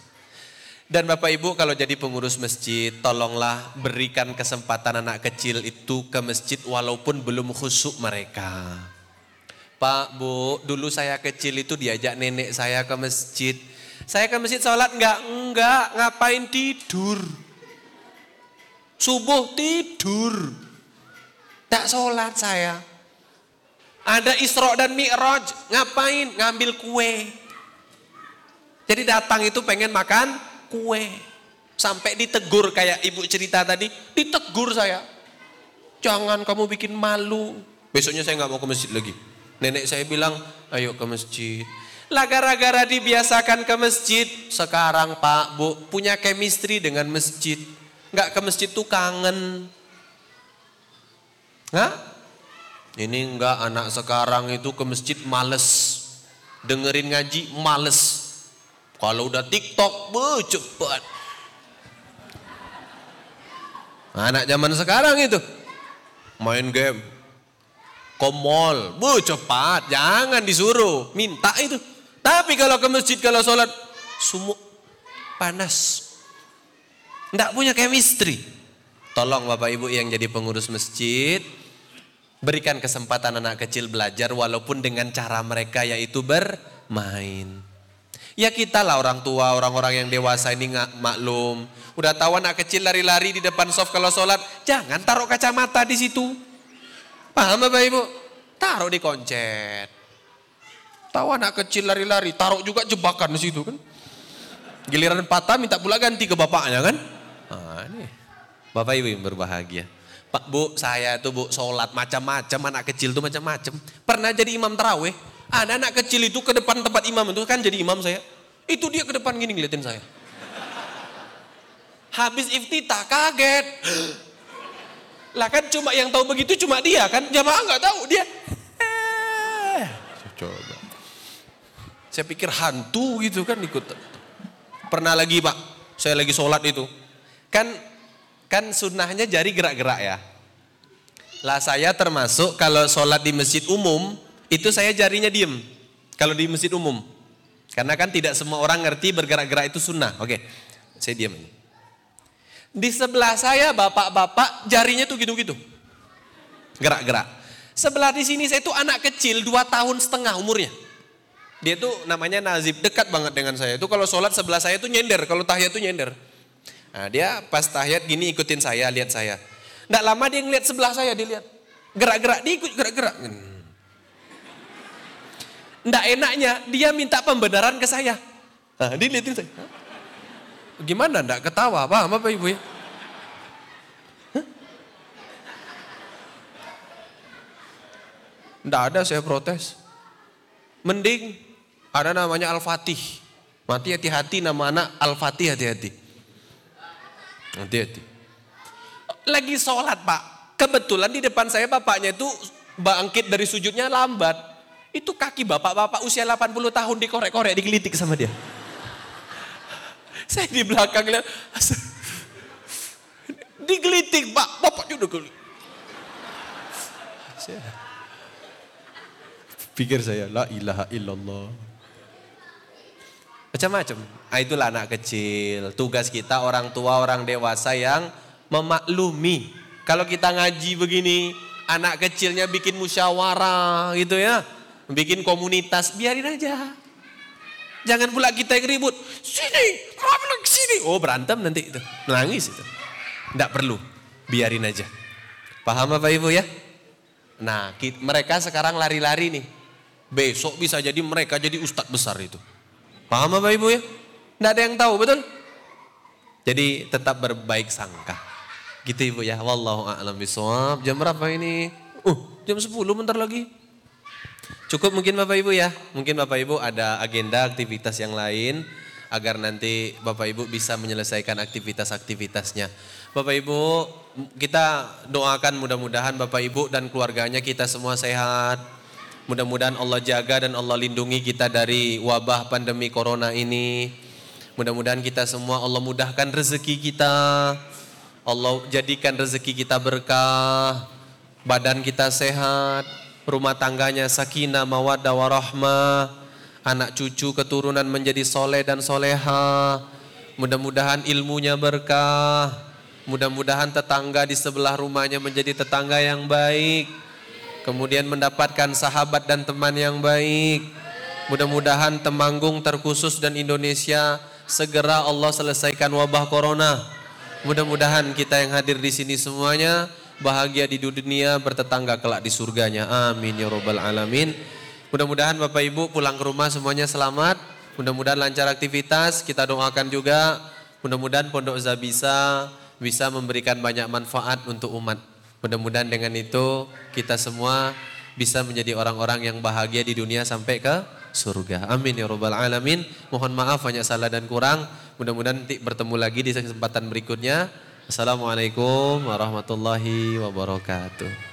Dan Bapak Ibu kalau jadi pengurus masjid, tolonglah berikan kesempatan anak kecil itu ke masjid walaupun belum khusuk mereka. Pak, Bu, dulu saya kecil itu diajak nenek saya ke masjid. Saya ke masjid sholat enggak? Enggak, ngapain tidur? Subuh tidur. Tak sholat saya. Ada Isra dan Mi'raj, ngapain? Ngambil kue. Jadi datang itu pengen makan kue. Sampai ditegur kayak ibu cerita tadi, ditegur saya. Jangan kamu bikin malu. Besoknya saya nggak mau ke masjid lagi. Nenek saya bilang, ayo ke masjid. Lah gara-gara dibiasakan ke masjid, sekarang Pak Bu punya chemistry dengan masjid. Nggak ke masjid tuh kangen. Hah? Ini enggak anak sekarang itu ke masjid males. Dengerin ngaji males. Kalau udah TikTok, be, cepat. Anak zaman sekarang itu. Main game. Komol, bu cepat, jangan disuruh, minta itu. Tapi kalau ke masjid, kalau sholat, sumuk, panas. Tidak punya chemistry. Tolong Bapak Ibu yang jadi pengurus masjid, berikan kesempatan anak kecil belajar walaupun dengan cara mereka yaitu bermain. Ya kita lah orang tua, orang-orang yang dewasa ini nggak maklum. Udah tahu anak kecil lari-lari di depan soft kalau sholat, jangan taruh kacamata di situ. Paham Bapak Ibu? Taruh di koncet. Tahu anak kecil lari-lari, taruh juga jebakan di situ kan. Giliran patah minta pula ganti ke bapaknya kan. Nah, ini. Bapak Ibu yang berbahagia. Pak Bu, saya tuh Bu sholat macam-macam, anak kecil tuh macam-macam. Pernah jadi imam terawih, ada anak kecil itu ke depan tempat imam itu kan jadi imam saya. Itu dia ke depan gini ngeliatin saya. Habis iftitah kaget. Lah kan cuma yang tahu begitu cuma dia kan. Jamaah nggak tahu dia. Eh, coba. Saya pikir hantu gitu kan ikut. Pernah lagi pak, saya lagi sholat itu. Kan kan sunnahnya jari gerak-gerak ya. Lah saya termasuk kalau sholat di masjid umum itu saya jarinya diem. Kalau di masjid umum. Karena kan tidak semua orang ngerti bergerak-gerak itu sunnah. Oke, saya diam. Di sebelah saya bapak-bapak jarinya tuh gitu-gitu. Gerak-gerak. Sebelah di sini saya itu anak kecil dua tahun setengah umurnya. Dia tuh namanya Nazib, dekat banget dengan saya. Itu kalau sholat sebelah saya tuh nyender, kalau tahiyat tuh nyender. Nah dia pas tahiyat gini ikutin saya, lihat saya. Nggak lama dia ngeliat sebelah saya, dilihat. Gerak-gerak, dia ikut gerak-gerak. Nggak enaknya dia minta pembenaran ke saya. Nah, dia saya. Gimana ndak ketawa? Paham apa ibu ya? Ndak ada saya protes. Mending ada namanya Al-Fatih. Mati hati-hati nama anak Al-Fatih hati-hati. Hati-hati. Lagi sholat pak. Kebetulan di depan saya bapaknya itu bangkit dari sujudnya lambat. Itu kaki bapak-bapak usia 80 tahun dikorek-korek, digelitik sama dia. Saya di belakang lihat, digelitik pak, bapak juga. Pikir saya, la ilaha illallah. Macam-macam. Nah, itulah anak kecil. Tugas kita orang tua, orang dewasa yang memaklumi. Kalau kita ngaji begini, anak kecilnya bikin musyawarah gitu ya bikin komunitas, biarin aja. Jangan pula kita yang ribut. Sini, ke sini. Oh berantem nanti itu. Menangis itu. Tidak perlu. Biarin aja. Paham Bapak Ibu ya? Nah mereka sekarang lari-lari nih. Besok bisa jadi mereka jadi ustadz besar itu. Paham Bapak Ibu ya? Tidak ada yang tahu, betul? Jadi tetap berbaik sangka. Gitu Ibu ya. Wallahu a'lam bishawab. Jam berapa ini? Uh, jam 10 bentar lagi. Cukup mungkin Bapak Ibu ya. Mungkin Bapak Ibu ada agenda aktivitas yang lain agar nanti Bapak Ibu bisa menyelesaikan aktivitas-aktivitasnya. Bapak Ibu, kita doakan mudah-mudahan Bapak Ibu dan keluarganya kita semua sehat. Mudah-mudahan Allah jaga dan Allah lindungi kita dari wabah pandemi corona ini. Mudah-mudahan kita semua Allah mudahkan rezeki kita. Allah jadikan rezeki kita berkah. Badan kita sehat, rumah tangganya sakinah, mawaddah warahmah, anak cucu keturunan menjadi soleh dan soleha. Mudah-mudahan ilmunya berkah. Mudah-mudahan tetangga di sebelah rumahnya menjadi tetangga yang baik. Kemudian mendapatkan sahabat dan teman yang baik. Mudah-mudahan Temanggung terkhusus dan Indonesia segera Allah selesaikan wabah corona. Mudah-mudahan kita yang hadir di sini semuanya bahagia di dunia bertetangga kelak di surganya. Amin ya robbal alamin. Mudah-mudahan Bapak Ibu pulang ke rumah semuanya selamat. Mudah-mudahan lancar aktivitas. Kita doakan juga. Mudah-mudahan Pondok Zabisa bisa memberikan banyak manfaat untuk umat. Mudah-mudahan dengan itu kita semua bisa menjadi orang-orang yang bahagia di dunia sampai ke surga. Amin ya robbal alamin. Mohon maaf banyak salah dan kurang. Mudah-mudahan nanti bertemu lagi di kesempatan berikutnya. Assalamualaikum warahmatullahi wabarakatuh.